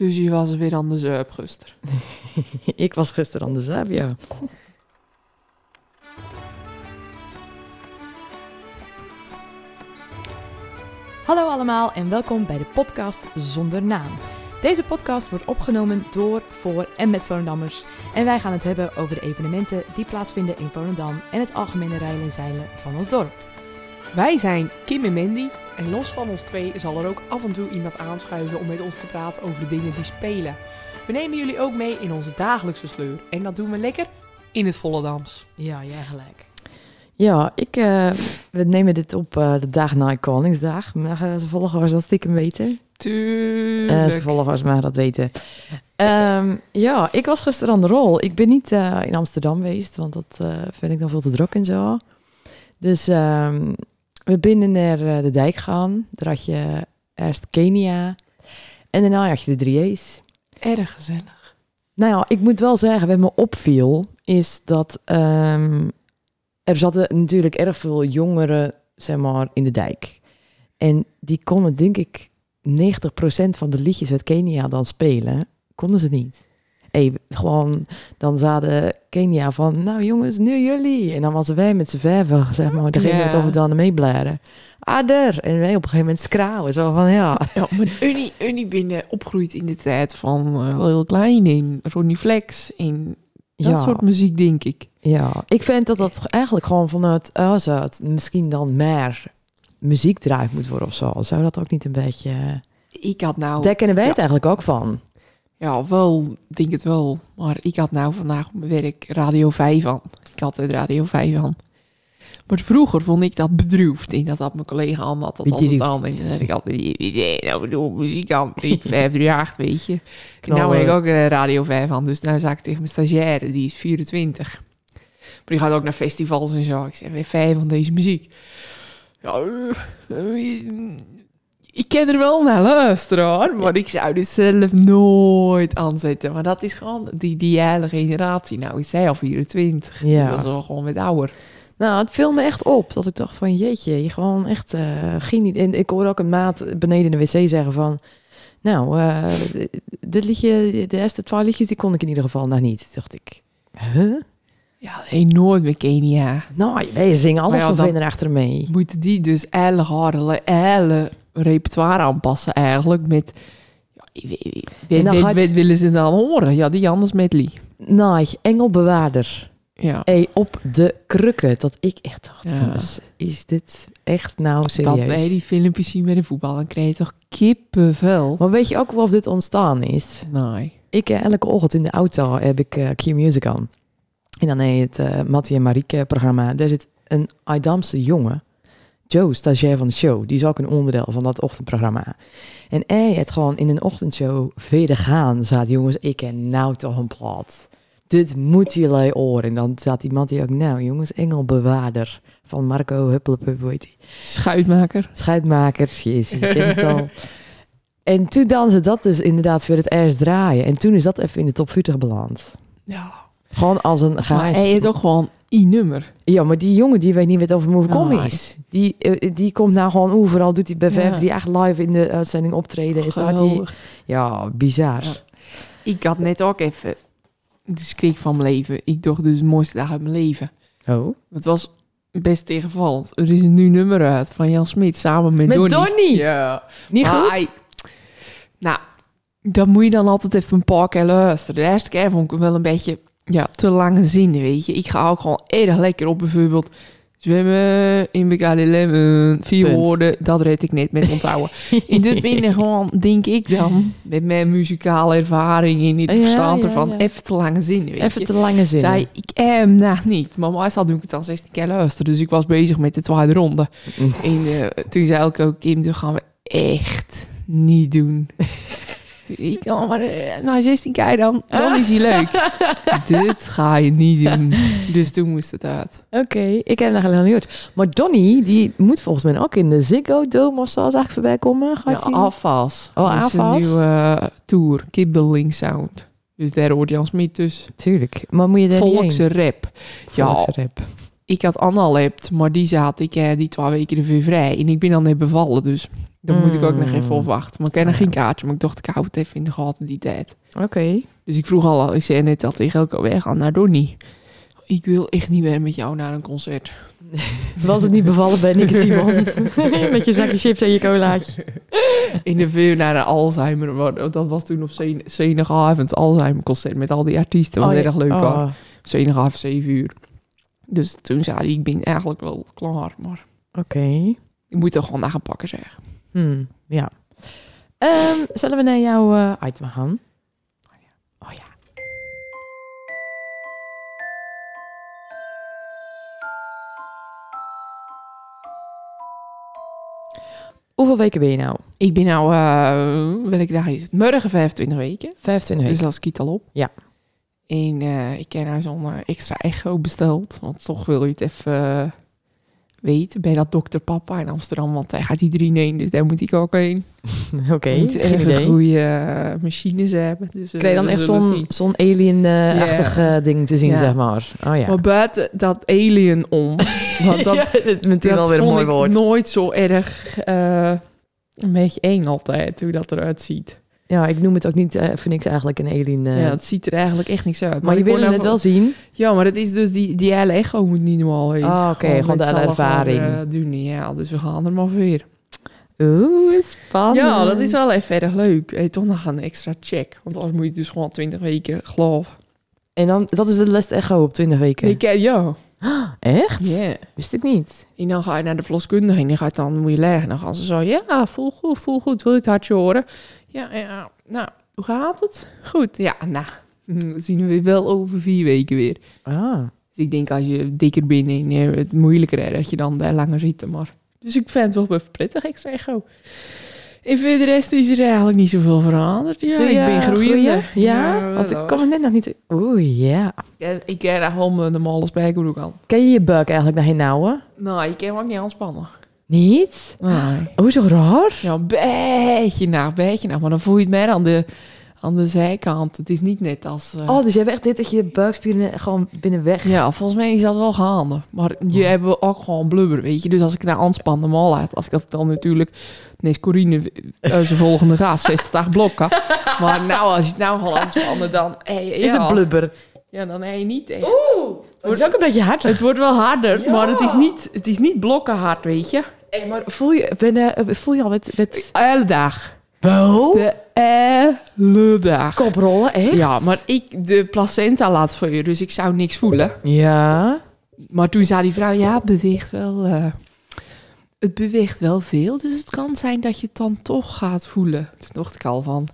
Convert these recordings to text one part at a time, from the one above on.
Dus je was weer aan de zuip, Guster. ik was gisteren aan de zuip, ja. Hallo allemaal en welkom bij de podcast Zonder Naam. Deze podcast wordt opgenomen door, voor en met Volendammers. En wij gaan het hebben over de evenementen die plaatsvinden in Volendam en het algemene rijden en zeilen van ons dorp. Wij zijn Kim en Mandy. En los van ons twee zal er ook af en toe iemand aanschuiven om met ons te praten over de dingen die spelen. We nemen jullie ook mee in onze dagelijkse sleur. En dat doen we lekker in het Volendams. Ja, jij gelijk. Ja, ik, eh, we nemen dit op eh, de dag na Koningsdag. Maar uh, ze volgers dat stiekem weten. Eh Tuurlijk. ze volgers maar dat weten. Ehm, ja, ik was gisteren aan de rol. Ik ben niet eh, in Amsterdam geweest, want dat eh, vind ik dan veel te druk en zo. Dus ehm, we binnen naar eh, de dijk gaan. Daar had je eerst Kenia en daarna had je de Drieërs. Erg gezellig. Nou ja, ik moet wel zeggen, wat me opviel, is dat ehm, er zaten natuurlijk erg veel jongeren, zeg maar, in de dijk. En die konden, denk ik, 90% van de liedjes uit Kenia dan spelen, konden ze niet. Hey, gewoon, dan zaten Kenia van, nou jongens, nu jullie. En dan was wij met z'n vijven, zeg maar, dan gingen we het Ja. over dan meeblaren. Ader! En wij op een gegeven moment skrauwen, zo van, ja. Ja, maar Unie, Unie binnen opgroeit in de tijd van eh, Lil Klein en Ronnie Flex en dat ja. soort muziek, denk ik. Ja, ik vind dat dat eigenlijk gewoon vanuit het misschien dan meer muziekdrive moet worden of zo. Zou dat ook niet een beetje... Ik had nou... Daar kennen wij het eigenlijk ook van. Ja, wel, denk het wel. Maar ik had nou vandaag op mijn werk Radio 5 aan. Ik had het Radio 5 aan. Maar vroeger vond ik dat bedroefd. En dat had mijn collega had dat altijd aan. En dan zei ik altijd, nee, nou bedoel muziek aan. Ik 538, weet je. En nou heb ik ook eh, Radio 5 aan. Dus nou zei ik tegen mijn stagiaire, die is 24. Maar die gaat ook naar festivals en zo. Ik zeg, weer vijf van deze muziek. Ja, eh, eh, ik ken er wel naar luisteren hoor. Maar ik zou dit zelf nooit aanzetten. Maar dat is gewoon die, die hele generatie. Nou, is zij al 24. Ja. Dus dat is wel gewoon met ouder. Nou, het viel me echt op dat ik dacht van jeetje, je gewoon echt eh ging niet. En ik hoorde ook een maat beneden in de wc zeggen van, nou, eh, dit liedje, de eerste twee liedjes, die kon ik in ieder geval nog niet. Toen dacht ik, huh? Ja, enorm met Kenia. Nou, wij zingen alles ja, van vinden achter mee. Moeten die dus hele harde, hele repertoire aanpassen eigenlijk met... Ja, En gaat- wat willen ze dan horen? Ja, die Anders medley. Nou, engelbewaarder. Ja. Hey, op de krukken. Dat ik echt dacht, Ja. jongens, is dit echt nou Dat serieus? wij die filmpjes zien met de voetbal, dan krijg je toch kippenvel? Maar weet je ook wel of dit ontstaan is? Nee. Ik, eh, elke ochtend in de auto heb ik eh, Q-Music aan. En dan heet het uh, Mattie en Marieke programma. Daar zit een Aydamse jongen, Joe, stagiair van de show. Die is ook een onderdeel van dat ochtendprogramma. En hij het gewoon in een ochtendshow verder gaan. Zat jongens, ik ken nou toch een plat. Dit moet jullie oren. En dan zat die Mattie ook, nou jongens, engelbewaarder van Marco Huppelepup, hoe heet die? Schuitmaker. Schuitmakers, jezus, je kent het al. En toen dan ze dat dus inderdaad voor het eerst draaien. En toen is dat even in de top 40 beland. Ja. Gewoon als een Maar gaas. hij heeft ook gewoon i-nummer. Ja, maar die jongen die weet niet wat over Move Oh, is. Die, eh, die komt nou gewoon overal, doet hij bij Ja. vijf, die echt live in de uitzending optreden. Is dat die... Ja, bizar. Ja. Ik had net ook even de schrik van mijn leven. Ik dacht dus de mooiste dag uit mijn leven. Oh. Het was best tegenvallend. Er is een nieuw nummer uit van Jan Smit samen met, Met Donnie. Donnie? Ja. Niet Maar goed? hij- nou, dan moet je dan altijd even een paar keer luisteren. De eerste keer vond ik hem wel een beetje ja, te lange zinnen, weet je. Ik ga ook gewoon erg lekker op bijvoorbeeld... Zwemmen in Bekade Lemon, vier Punt. woorden, dat red ik net met onthouden. In dit binnen gewoon, denk ik dan, met mijn muzikale ervaring in het Ja, verstaan ja, ervan, ja. even te lange zinnen, weet Even je. te lange zin. Zei ik hem nou niet, maar meestal doe ik het dan 16 keer luisteren. Dus ik was bezig met de tweede ronde. En eh, toen zei ik ook, Kim, dat gaan we echt niet doen. ik kan maar eh, na 16 keer dan, dan is hij leuk. Dit ga je niet doen. Dus toen moest het uit. Oké, ik heb nog helemaal niet gehoord. Maar Donnie, die moet volgens mij ook in de Ziggo Dome of zo eigenlijk voorbij komen. Ja, Gaat hij? AFAS. Oh, Dat is een nieuwe eh, tour, Kibbeling Sound. Dus daar hoort Jan Smit dus. Tuurlijk. Maar moet je daar Volkse rap. Ja. Volksrap. Ik had Anna lept, maar die zat ik eh, die twee weken er weer vrij. En ik ben dan net bevallen, dus Dan moet ik ook nog even afwachten. Maar ik heb nog geen kaartje, maar ik dacht, ik hou het even in de gaten die tijd. Oké. Dus ik vroeg al, ik zei net al tegen elke weg aan naar Donnie. Ik wil echt niet meer met jou naar een concert. Was het niet bevallen bij Nick en Simon? Met je zakje chips en je colaatje. In de veel naar een Alzheimer. Dat was toen op Zen- Zenigavond, Alzheimer concert met al die artiesten. Dat was Oh, ja. erg leuk hoor. Oh, Zenigavond, 7 uur. Dus toen zei hij, ik ben eigenlijk wel klaar. Maar Oké. ik moet er gewoon naar gaan pakken zeg. Hmm, ja. Ehm, zullen we naar jouw eh, item gaan? Oh ja. Hoeveel weken ben je nou? Ik ben nou, eh welke dag is het? Morgen 25 weken. 25 Dus weken. dat schiet al op. Ja. En eh, ik heb nou zo'n extra echo besteld. Want toch wil je het even eh, weten. Bij dat dokter Papa in Amsterdam. Want daar gaat iedereen heen. Dus daar moet ik ook heen. Oké, moet geen idee. goede eh, machines hebben. Dus, eh, Krijg je dan we echt zo'n zo'n alien-achtig ding te zien, zeg maar. Oh ja. Maar buiten dat alien om. Want dat, ja, dat is meteen dat alweer een mooi ik woord. nooit zo erg... eh, een beetje eng altijd, hoe dat eruit ziet. Ja, ik noem het ook niet eh, voor niks eigenlijk een alien. eh. ja, het ziet er eigenlijk echt niks uit. maar je ik wil het wel zien. Ja, maar het is dus die, die hele echo moet niet normaal wezen. Ah, oké, gewoon de ervaring. gewoon, eh, doen, ja, dus we gaan er maar weer. Oeh, spannend. Ja, dat is wel even erg leuk. Hey, toch nog een extra check. Want anders moet je dus gewoon 20 weken geloven. En dan, dat is de last echo op 20 weken. Ik ja. Echt? Ja. Wist ik niet. En dan ga je naar de verloskundige en die gaat dan, moet je leggen. Dan gaan ze zo, ja, voel goed, voel goed. Wil je het hartje horen? Ja, ja, nou, hoe gaat het? Goed, ja, nou, dan zien we wel over vier weken weer. Ah. Dus ik denk als je dikker bent en eh, het moeilijker is, dat je dan daar langer zit. Maar. Dus ik vind het wel even prettig, extra echo. En voor de rest is er eigenlijk niet zoveel veranderd. Ja, ik je ben groeiende. groeien? Ja, want ik wel. kan het net nog niet... Oeh, ja. Ik- Ik ken gewoon mijn normale spijkerbroek aan. Ken je je buik eigenlijk nog geen nauwe? Nou, ik kan hem ook niet aanspannen. Niet? Nee. Oh, zo raar. Ja, een beetje naar, een beetje naar. Maar dan voel je het meer aan de, aan de zijkant. Het is niet net als... eh, Oh, dus je hebt echt dit dat je buikspieren gewoon binnen weg... Ja, volgens mij is dat wel gaande. Maar je hebt ook gewoon blubber, weet je. Dus als ik naar aanspan normaal uit, als ik dat dan natuurlijk... Nee, Corine eh, zijn volgende gast, 60 blokken. Maar nou, als je het nou gewoon aanspannen, dan... Hey, ja, Is het blubber? Ja, dan heb je niet echt. Oeh, het is ook een beetje hard. Het wordt wel harder, Ja. maar het is, niet, het is niet blokkenhard, weet je. Hey, maar voel je, ben, eh, voel je al met, met Elke dag. Wel? De hele dag. koprollen, echt? Ja, maar ik de placenta laat voor je, dus ik zou niks voelen. Ja. Maar toen zei die vrouw, ja, het beweegt wel, eh, het beweegt wel veel, dus het kan zijn dat je het dan toch gaat voelen. Toen dacht ik al van,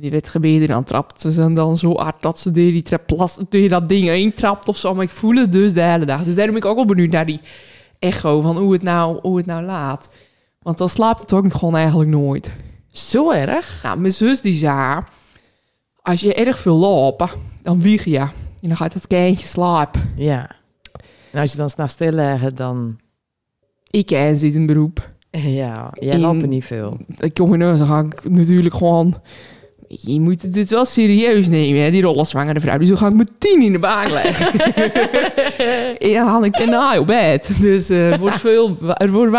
je weet gebeden, dan trapt ze dan- dan zo hard dat ze door, die trap, dat ding heen trapt of zo. Maar ik voel het dus de hele dag. Dus daarom ben ik ook wel benieuwd naar die echo, van hoe het nou, hoe het nou laat. Want dan slaapt het ook gewoon eigenlijk nooit. Zo erg? Nou, mijn zus die zei, als je erg veel lopen, dan wieg je. En dan gaat het kindje slapen. Ja. En als je dan s'nachts stil leggen, dan... Ik ken zit een beroep. Ja, jij loopt niet veel. Ik kom in huis, dan ga ik natuurlijk gewoon... Je moet het dit wel serieus nemen, hè, die rollenzwangere vrouw. Dus dan ga ik me tien in de baan leggen. en dan haal ik daarna op bed. Dus het wordt veel, het wordt.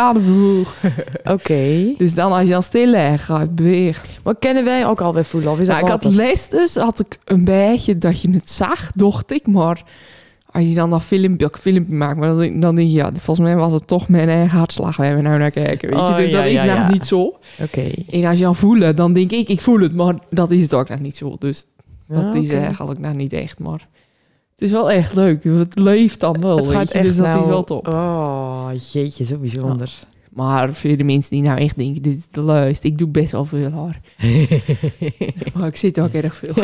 Oké. Dus dan als je dan stil legt, ga ik bewegen. Maar kennen wij ook alweer voelen? Of is dat Nou, ik had les dus, had ik een beetje dat je het zag, dacht ik. Maar als je dan dat filmpje, filmpje maakt, maar dan, dan denk je, ja, volgens mij was het toch mijn eigen hartslag waar we nou naar kijken. Weet je? Oh, dus ja, dat is ja, nog ja. niet zo. Oké. En als je dan voelt, dan denk ik, ik voel het, maar dat is het ook nog niet zo. Dus dat Ja, is eigenlijk nog niet echt, maar het is wel echt leuk. Het leeft dan wel, Het gaat echt dus dat nou... is wel top. Oh, jeetje, zo bijzonder. Maar voor de mensen die nou echt denken, dit is de leust, ik doe best wel veel hoor. Maar ik zit ook erg veel.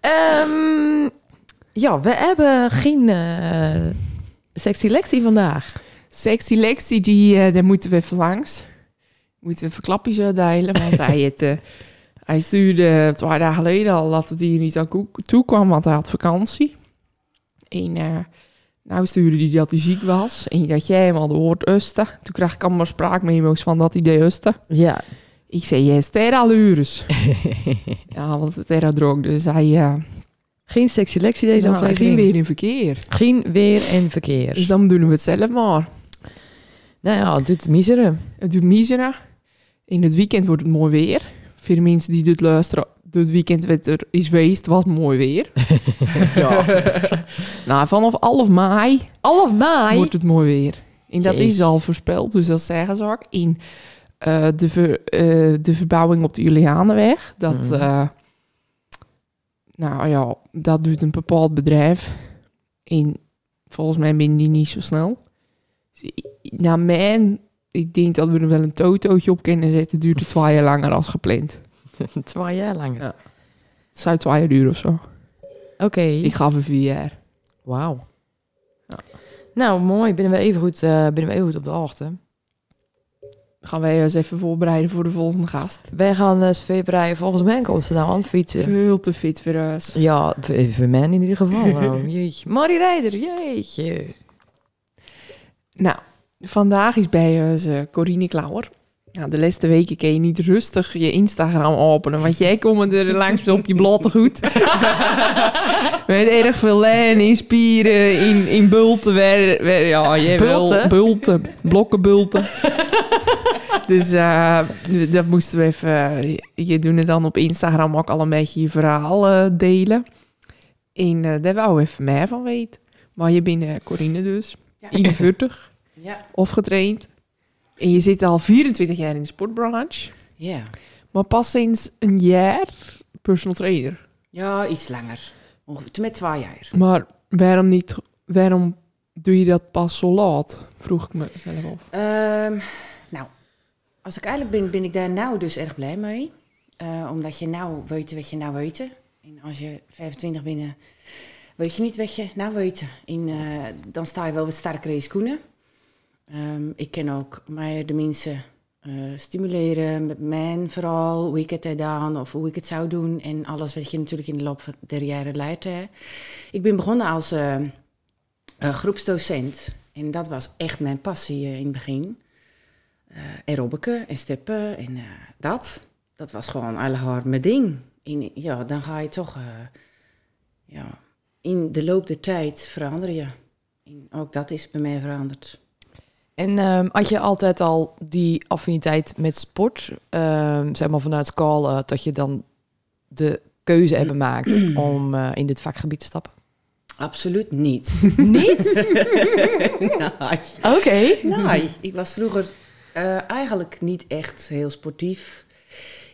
Ehm, ja, we hebben geen eh sexy lectie vandaag. Sexy Lexi, die, eh, daar moeten we even langs. Moeten we even klapjes uitdelen, want hij, het, eh, hij stuurde twee dagen geleden al dat hier niet aan toe kwam, want hij had vakantie. En nou stuurde hij dat hij ziek was en dat jij hem al de woord usten. Toen kreeg ik allemaal spraakmemo's van dat hij deed usten. Ja. Ik zei, jij is allures. ja, want het era droog, dus hij, geen sexy lectie deze nou, aflevering. ging weer in verkeer. Geen weer en verkeer. Dus dan doen we het zelf maar. Nou ja, het doet miseren. Het doet miseren. In het weekend wordt het mooi weer. Voor de mensen die dit luisteren, het weekend werd er is geweest, was mooi weer. Ja. nou, vanaf half mei Half mei. wordt het mooi weer. En dat Jeez. is al voorspeld, dus dat zeggen ze ook. In eh, de, ver- eh, de verbouwing op de Julianenweg. Dat, Mhm. eh, nou ja, dat doet een bepaald bedrijf. En volgens mij ben die niet zo snel. Dus naar mijn, ik denk dat we er wel een totootje op kunnen zetten. Duurt het twee jaar langer als gepland. Twee jaar lang. Ja. Het zou twee jaar duren of zo. Oké. Ik ga voor vier jaar. Wauw. Ja. Nou, mooi. Binnen we even goed, binnen we even goed op de hoogte. Gaan wij eens even voorbereiden voor de volgende gast. Wij gaan uh, februari volgens mij komt ze nou aan fietsen. Veel te fit voor ons. Ja, voor mij in ieder geval. Jeetje. Marie Rijder, jeetje. Nou, vandaag is bij ons eh, Corine Klauwer. Nou, de laatste weken kun je niet rustig je Instagram openen, want jij komt er langs op je blote goed. Met erg veel lijnen in spieren, in, in bulten. Wer, wer- ja, jij wel. Bulten? Bulten, blokkenbulten. dus eh, dat moesten we even... je doet er dan op Instagram ook al een beetje je verhaal eh, delen. En eh, daar wou even meer van weten. Maar je bent eh, Corine dus, 41 Ja. of getraind. En je zit al 24 jaar in de sportbranche. Ja. Maar pas sinds een jaar personal trainer. Ja, iets langer. Ongeveer met twee jaar. Maar waarom niet? Waarom doe je dat pas zo laat? Vroeg ik mezelf af. Ehm, nou, als ik eigenlijk ben, ben ik daar nou dus erg blij mee. Eh, omdat je nou weet wat je nou weet. En als je 25 bent, eh, weet je niet wat je nou weet. En eh, dan sta je wel wat sterker in je schoenen. Ehm, ik kan ook mij de mensen eh, stimuleren met mijn verhaal, hoe ik het gedaan of hoe ik het zou doen. En alles wat je natuurlijk in de loop der jaren hè. Ik ben begonnen als eh, eh, groepsdocent. En dat was echt mijn passie in het begin. Aerobica en steppen en dat. Dat was gewoon allerhard mijn ding. En ja, dan ga je toch... ja, in de loop der tijd veranderen. En ook dat is bij mij veranderd. En ehm, had je altijd al die affiniteit met sport? Ehm, zeg maar vanuit school eh, dat je dan de keuze hebt gemaakt om eh, in dit vakgebied te stappen? Absoluut niet. Niet? nee. Oké. Nee, ik was vroeger eh, eigenlijk niet echt heel sportief.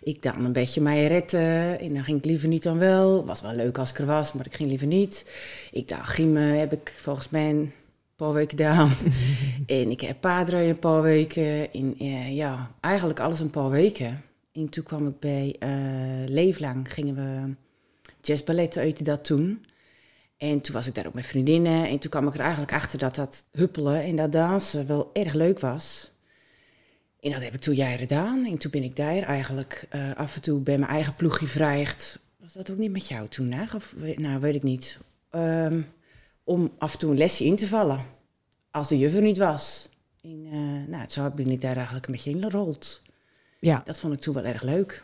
Ik dan een beetje mij redden en dan ging ik liever niet dan wel. Was wel leuk als ik er was, maar ik ging liever niet. Ik dacht, gymmen heb ik volgens mij een paar weken gedaan. en ik heb paardrijden een paar weken. En eh, ja, eigenlijk alles een paar weken. En toen kwam ik bij eh Leeflang, gingen we jazzballet eten dat toen. En toen was ik daar ook met vriendinnen. En toen kwam ik er eigenlijk achter dat dat huppelen en dat dansen wel erg leuk was. En dat heb ik toen jaren gedaan. En toen ben ik daar eigenlijk eh, af en toe bij mijn eigen ploegje vrijgd. Was dat ook niet met jou toen, hè? Of, nou, weet ik niet. Ehm, om af en toe een lesje in te vallen. Als de juf er niet was. En, eh, nou, zo ben ik daar eigenlijk een beetje in gerold. Ja, Dat vond ik toen wel erg leuk.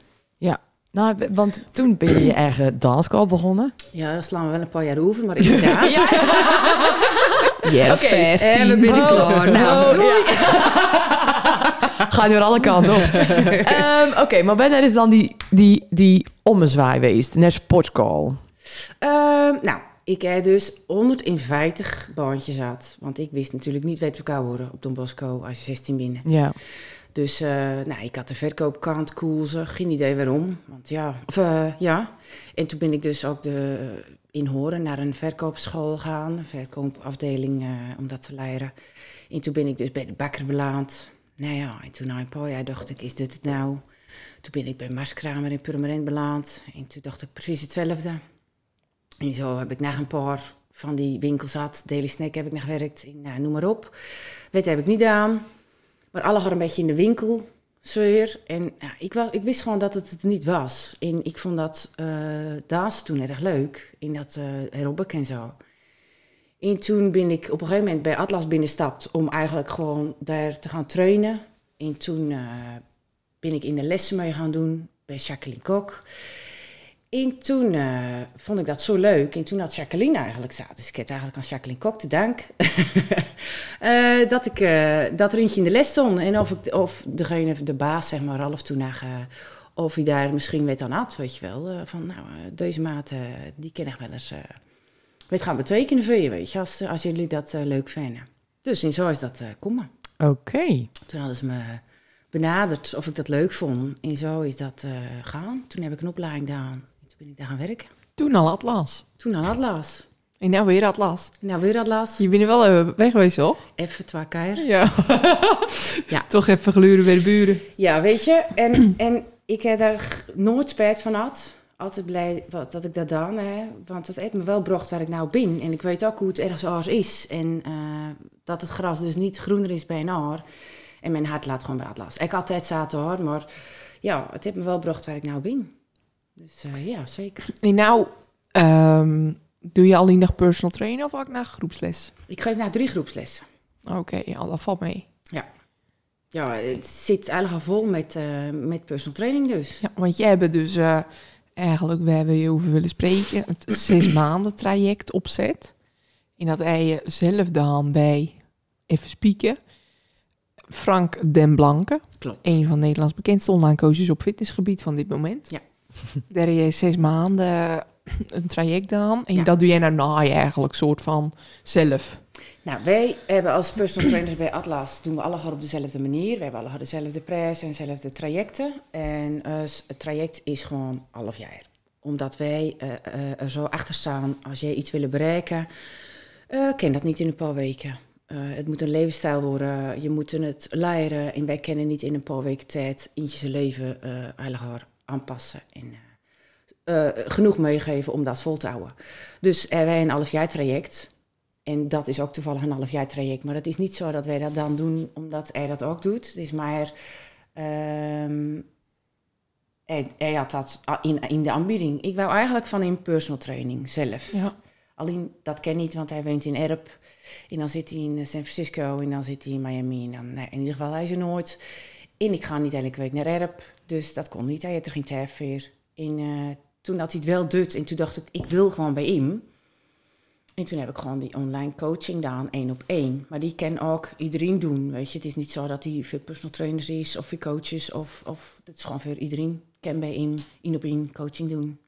nou, w- want toen ben je je eigen dansschool begonnen. Ja, daar slaan we wel een paar jaar over, maar inderdaad. Ja, Oké, En we ben ik klaar. Nou, Gaat door alle kanten op. Ehm, Oké, maar wanneer is dan die, die, die ommezwaai geweest naar sportschool? Ehm, nou, ik heb dus 150 baantjes had. Want ik wist natuurlijk niet wat elkaar worden op Don Bosco als je 16 bent. Ja. Dus eh, nou, ik had de verkoopkant koelzen, geen idee waarom. Want ja, of, eh, ja. En toen ben ik dus ook de, in Horen naar een verkoopschool gaan, een verkoopafdeling, eh, om dat te leren. En toen ben ik dus bij de bakker beland. Nou ja, en toen na een paar jaar dacht ik, is dit het nou? Toen ben ik bij Marskramer in Purmerend beland. En toen dacht ik precies hetzelfde. En zo heb ik nog een paar van die winkels gehad. Daily Snack heb ik nog gewerkt. Nou, noem maar op. Weet heb ik niet aan. Maar alle hadden een beetje in de winkel sfeer. En ja, ik, was, ik wist gewoon dat het het niet was. En ik vond dat eh dansen toen erg leuk. In dat aerobic en zo. En toen ben ik op een gegeven moment bij Atlas binnenstapt om eigenlijk gewoon daar te gaan trainen. En toen eh, ben ik in de lessen mee gaan doen bij Jacqueline Kok. En toen eh, vond ik dat zo leuk. En toen had Jacqueline eigenlijk zaten. Dus ik heb eigenlijk aan Jacqueline Kok te dank. eh, dat, ik, eh, dat er eentje in de les stond. En of, ik, of degene, de baas, zeg maar, Ralf toen naar, eh, of hij daar misschien weet aan had, weet je wel. van, nou, deze maat, die ken ik wel eens... weet gaan betekenen voor je, weet je, als, als jullie dat leuk vinden. Dus en zo is dat komen. Oké. Toen hadden ze me benaderd of ik dat leuk vond. En zo is dat gaan. Toen heb ik een opleiding gedaan. Ben ik daar gaan werken. Toen al Atlas. Toen aan Atlas. En nou weer Atlas. Nou, weer Atlas. Je bent er wel even weg geweest, toch? Even twee keer. Ja. Ja. Toch even gluren bij de buren. Ja, weet je. En, en ik heb daar nooit spijt van gehad. Altijd blij dat ik dat dan heb. Want het heeft me wel gebracht waar ik nou ben. En ik weet ook hoe het ergens anders is. En eh, dat het gras dus niet groener is bij een. En mijn hart laat gewoon bij Atlas. Ik altijd zaten hoor. Maar ja, het heeft me wel gebracht waar ik nou ben. Dus eh, ja, zeker. En nou, ehm, doe je alleen nog personal trainen of ook nog groepsles? Ik geef nou drie groepslessen. Oké, ja, dat valt mee. Ja, het zit eigenlijk vol met, eh, met personal training dus. Ja, want jij hebt dus eh, eigenlijk, waar we je over willen spreken, het zes maanden traject opzet. En dat hij je zelf dan bij, even spieken, Frank Den Blanke, Klopt. een van Nederlands bekendste online coaches op fitnessgebied van dit moment. Ja. Daar je zes maanden een traject aan. En Ja. dat doe jij daarna eigenlijk soort van zelf. Nou, wij hebben als personal trainers bij Atlas, doen we allemaal op dezelfde manier. We hebben allemaal dezelfde prijs en dezelfde trajecten. En s- het traject is gewoon half jaar. Omdat wij eh, eh, er zo achter staan, als jij iets willen bereiken, ken dat niet in een paar weken. Het moet een levensstijl worden, je moet het leren. En wij kennen niet in een paar weken tijd eentje zijn leven eigenlijk aanpassen. En, eh, eh, genoeg meegeven om dat vol te houden. Dus er wij een half jaar traject. En dat is ook toevallig een half jaar traject. Maar het is niet zo dat wij dat dan doen omdat hij dat ook doet. Het is maar... ehm hij, hij had dat in, in de aanbieding. Ik wou eigenlijk van in personal training zelf. Ja. Alleen dat ken niet, want hij woont in Erp. En dan zit hij in San Francisco en dan zit hij in Miami. En dan, nee, in ieder geval, hij is er nooit. En ik ga niet elke week naar Erp. Dus dat kon niet. Hij had er geen tijd voor. Eh, toen had hij het wel doet. En toen dacht ik, ik wil gewoon bij hem. En toen heb ik gewoon die online coaching gedaan, één op één. Maar die kan ook iedereen doen, weet je. Het is niet zo dat hij voor personal trainers is of voor coaches. Of, of het is gewoon voor iedereen. Kan bij hem één op één coaching doen.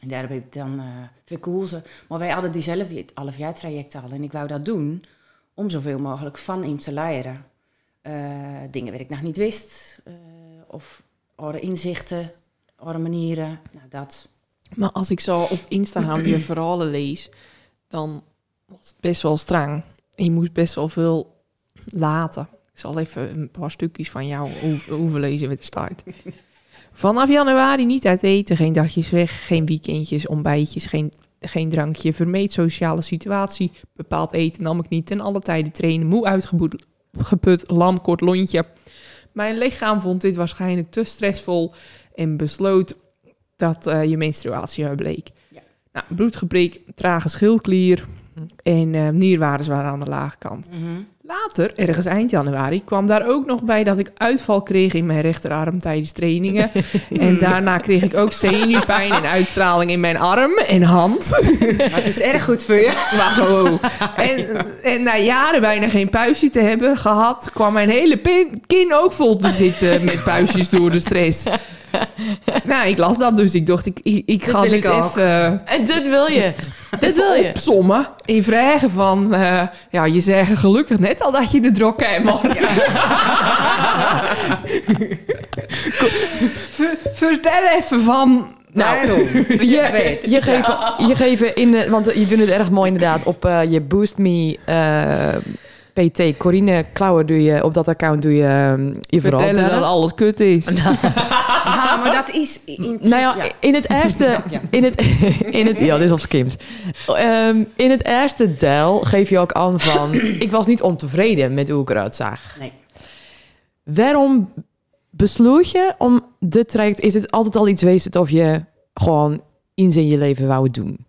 En daar heb ik dan eh verkozen. Maar wij hadden diezelfde half jaar traject al. En ik wou dat doen om zoveel mogelijk van hem te leren. Eh, dingen waar ik nog niet wist. of andere inzichten, andere manieren. Nou, dat. Maar als ik zo op Instagram je verhalen lees, dan was het best wel streng. En je moest best wel veel laten. Ik zal even een paar stukjes van jou over- overlezen met de start. Vanaf januari niet uit eten, geen dagjes weg, geen weekendjes, ontbijtjes, geen, geen drankje. Vermeed sociale situatie, bepaald eten nam ik niet. Ten alle tijden trainen, moe uitgeput, geput, lam, kort lontje. Mijn lichaam vond dit waarschijnlijk te stressvol en besloot dat eh, je menstruatie bleek. Ja. Nou, bloedgebrek, trage schildklier en eh, nierwaardes waren aan de lage kant. Later, ergens eind januari, kwam daar ook nog bij dat ik uitval kreeg in mijn rechterarm tijdens trainingen. en daarna kreeg ik ook zenuwpijn en uitstraling in mijn arm en hand. Maar het is erg goed voor je. Maar gewoon. En, en na jaren bijna geen puistje te hebben gehad, kwam mijn hele kin ook vol te zitten met puistjes door de stress. Nou, ik las dat dus. Ik dacht, ik, ik, ga dit even, En dit wil je. Dit wil je. opsommen. In vragen van, eh, ja, je zegt gelukkig net al dat je de drok hebt, man. Ver- vertel even van... Nou? Je, weet. je, geeft, je geeft in, de- want je doet het erg mooi inderdaad. Op eh, je Boost Me eh, PT, Corine Klauwer, doe je, op dat account doe je je verhaal Vertellen dat alles kut is. Maar dat is... In, Nou ja, in het eerste... In het, in het, ja, dit is op Skims. Ehm, in het eerste deel geef je ook aan van... ik was niet ontevreden met hoe ik eruit zag. Nee. Waarom besloot je om dit traject... Is het altijd al iets geweest of je gewoon iets in je leven wou doen?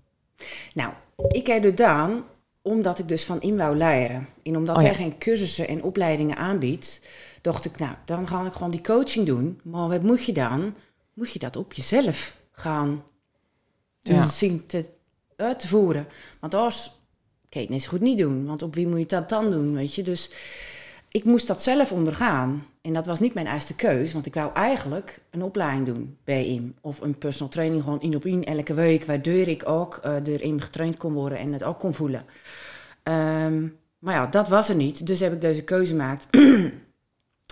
Nou, ik heb het gedaan omdat ik dus van hem wou leren. En omdat Oh ja. hij geen cursussen en opleidingen aanbiedt, dacht ik, nou, dan ga ik gewoon die coaching doen. Maar wat moet je dan? Moet je dat op jezelf gaan Ja. zien te, eh, te voeren. Want anders kan je het net goed niet doen. Want op wie moet je dat dan doen, weet je? Dus ik moest dat zelf ondergaan. En dat was niet mijn eerste keus, want ik wou eigenlijk een opleiding doen bij IM. Of een personal training, gewoon in op in elke week, waardoor ik ook eh erin getraind kon worden en het ook kon voelen. Ehm, maar ja, dat was er niet. Dus heb ik deze keuze gemaakt.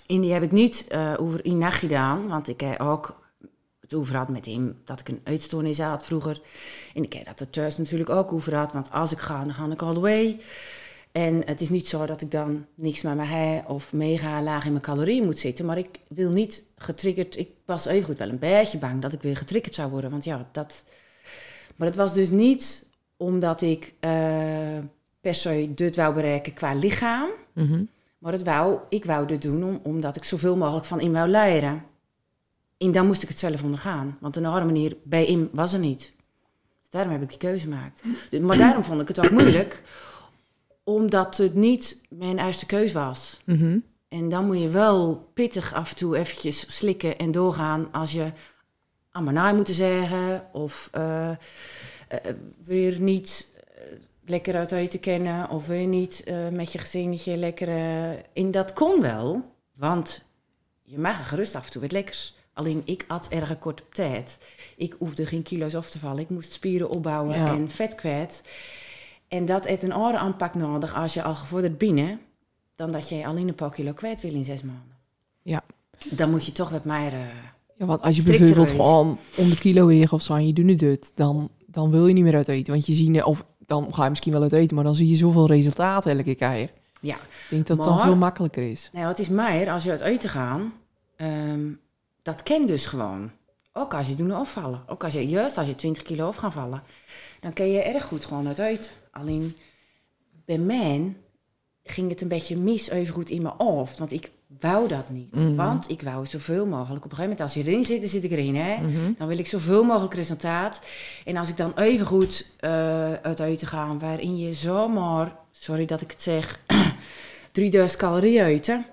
en die heb ik niet eh, over in nacht gedaan, want ik heb ook het over had met hem dat ik een eetstoornis had vroeger. En ik heb dat er thuis natuurlijk ook over had, want als ik ga, dan ga ik all the way. En het is niet zo dat ik dan niks met me heb of mega laag in mijn calorieën moet zitten. Maar ik wil niet getriggerd. Ik was evengoed wel een beetje bang dat ik weer getriggerd zou worden. Want ja, dat. Maar het was dus niet omdat ik eh, per se dit wou bereiken qua lichaam. Mhm. Maar het wou, ik wou dit doen om, omdat ik zoveel mogelijk van in wou leren. En dan moest ik het zelf ondergaan. Want een andere manier bij in was er niet. Dus daarom heb ik die keuze gemaakt. Maar daarom vond ik het ook moeilijk. Omdat het niet mijn eerste keus was. Mhm. En dan moet je wel pittig af en toe eventjes slikken en doorgaan als je amanaai moeten zeggen. Of eh, eh, weer niet lekker uit eten kennen. Of weer niet eh, met je gezinnetje lekker... eh, en dat kon wel, want je mag er gerust af en toe wat lekkers. Alleen ik at erg kort op tijd. Ik hoefde geen kilo's af te vallen. Ik moest spieren opbouwen Ja. en vet kwijt. En dat heeft een andere aanpak nodig als je al gevorderd binnen... dan dat je alleen een paar kilo kwijt wil in zes maanden. Ja. Dan moet je toch wat meer... eh, Ja, want als je bijvoorbeeld gewoon 100 kilo weegt of zo en je doet dit, dan, dan wil je niet meer uit eten. Want je ziet, of dan ga je misschien wel uit eten, maar dan zie je zoveel resultaat elke keer. ja, Ik denk dat het dan veel makkelijker is. nou, het is meer als je uit eten gaat... ehm, dat ken dus gewoon. Ook als je doen afvallen. Ook als je, juist als je 20 kilo af gaat vallen. Dan kun je erg goed gewoon uit eten. Alleen bij mij ging het een beetje mis even goed in mijn hoofd. Want ik wou dat niet. Mhm. Want ik wou zoveel mogelijk. Op een gegeven moment als je erin zit, dan zit ik erin. Hè? Mhm. Dan wil ik zoveel mogelijk resultaat. En als ik dan even goed eh, uit eten ga, waarin je zomaar, sorry dat ik het zeg, 3000 calorieën eten.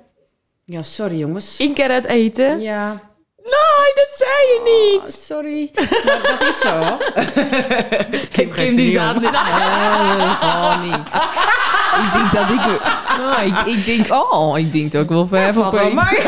Ja, sorry jongens. Eén keer uit eten? Ja, Nee, dat zei je oh, niet. sorry. Maar dat is zo. Kim, Kim die zat Nee, gewoon niks. ik denk dat ik... Nou, ik, ik denk, oh, ik denk ook wel ver van Valt wel Peet. mee.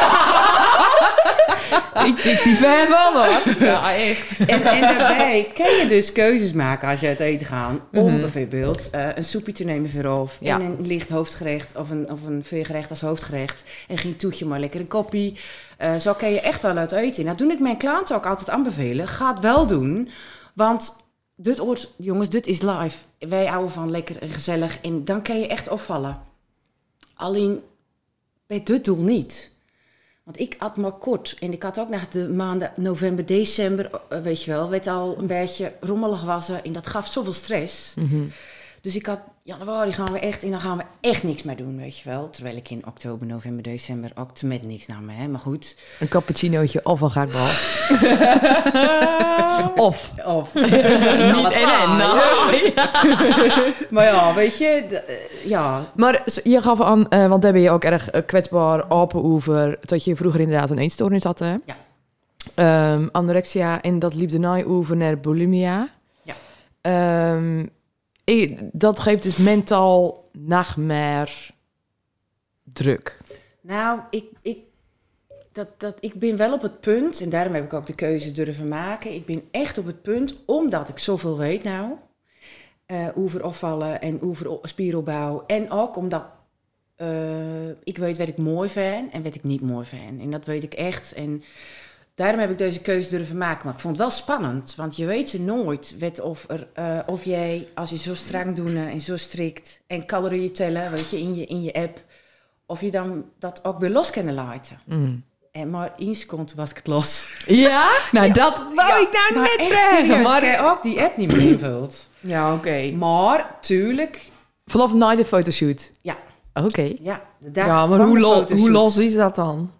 Ik denk die ver van hoor. Ja, echt. En, en daarbij kan je dus keuzes maken als je uit eten gaat. Om Mhm. bijvoorbeeld eh, een soepje te nemen vooraf. Ja. En een licht hoofdgerecht of een, of een veergerecht als hoofdgerecht. En geen toetje, maar lekker een koppie. Eh, zo kan je echt wel uit eten. Nou, doe ik mijn klanten ook altijd aanbevelen. Ga het wel doen. Want dit hoort, jongens, dit is live. Wij houden van lekker en gezellig. En dan kan je echt opvallen. Alleen bij dit doel niet. Want ik at maar kort. En ik had ook na de maanden november, december, eh, weet je wel, werd al een beetje rommelig wassen. En dat gaf zoveel stress. Mhm. Dus ik had, januari gaan we echt, en dan gaan we echt niks meer doen, weet je wel. Terwijl ik in oktober, november, december ook met niks nam, hè. Maar goed. Een cappuccinootje of een gaakbal. of. Of. Niet en en. nou. Maar ja, weet je, eh, ja. Maar je gaf aan, eh, want daar ben je ook erg eh, kwetsbaar open over, dat je vroeger inderdaad een eetstoornis had, hè? Ja. Ehm, anorexia en dat liep daarna over naar bulimia. Ja. Ehm, dat geeft dus mentaal meer druk. Nou, ik, ik, dat, dat, ik ben wel op het punt, en daarom heb ik ook de keuze durven maken. Ik ben echt op het punt, omdat ik zoveel weet nou, eh over afvallen en over spieropbouw. En ook omdat eh, ik weet wat ik mooi vind en wat ik niet mooi vind. En dat weet ik echt. En daarom heb ik deze keuze durven maken. Maar ik vond het wel spannend, want je weet ze nooit. Wat of, er, eh, of jij, als je zo strak doet en zo strikt en calorieën tellen, weet je, in je, in je app, of je dan dat ook weer los kan laten. Mm. En maar in seconde was ik het los. Ja? Nou, dat wou ik nou net echt vragen. serieus, Maar... ik ook die app niet meer invult. Ja, oké. Maar, tuurlijk, Vanaf na de fotoshoot? Ja. Oké. ja, de dag Ja, maar hoe, lo- hoe los is dat dan?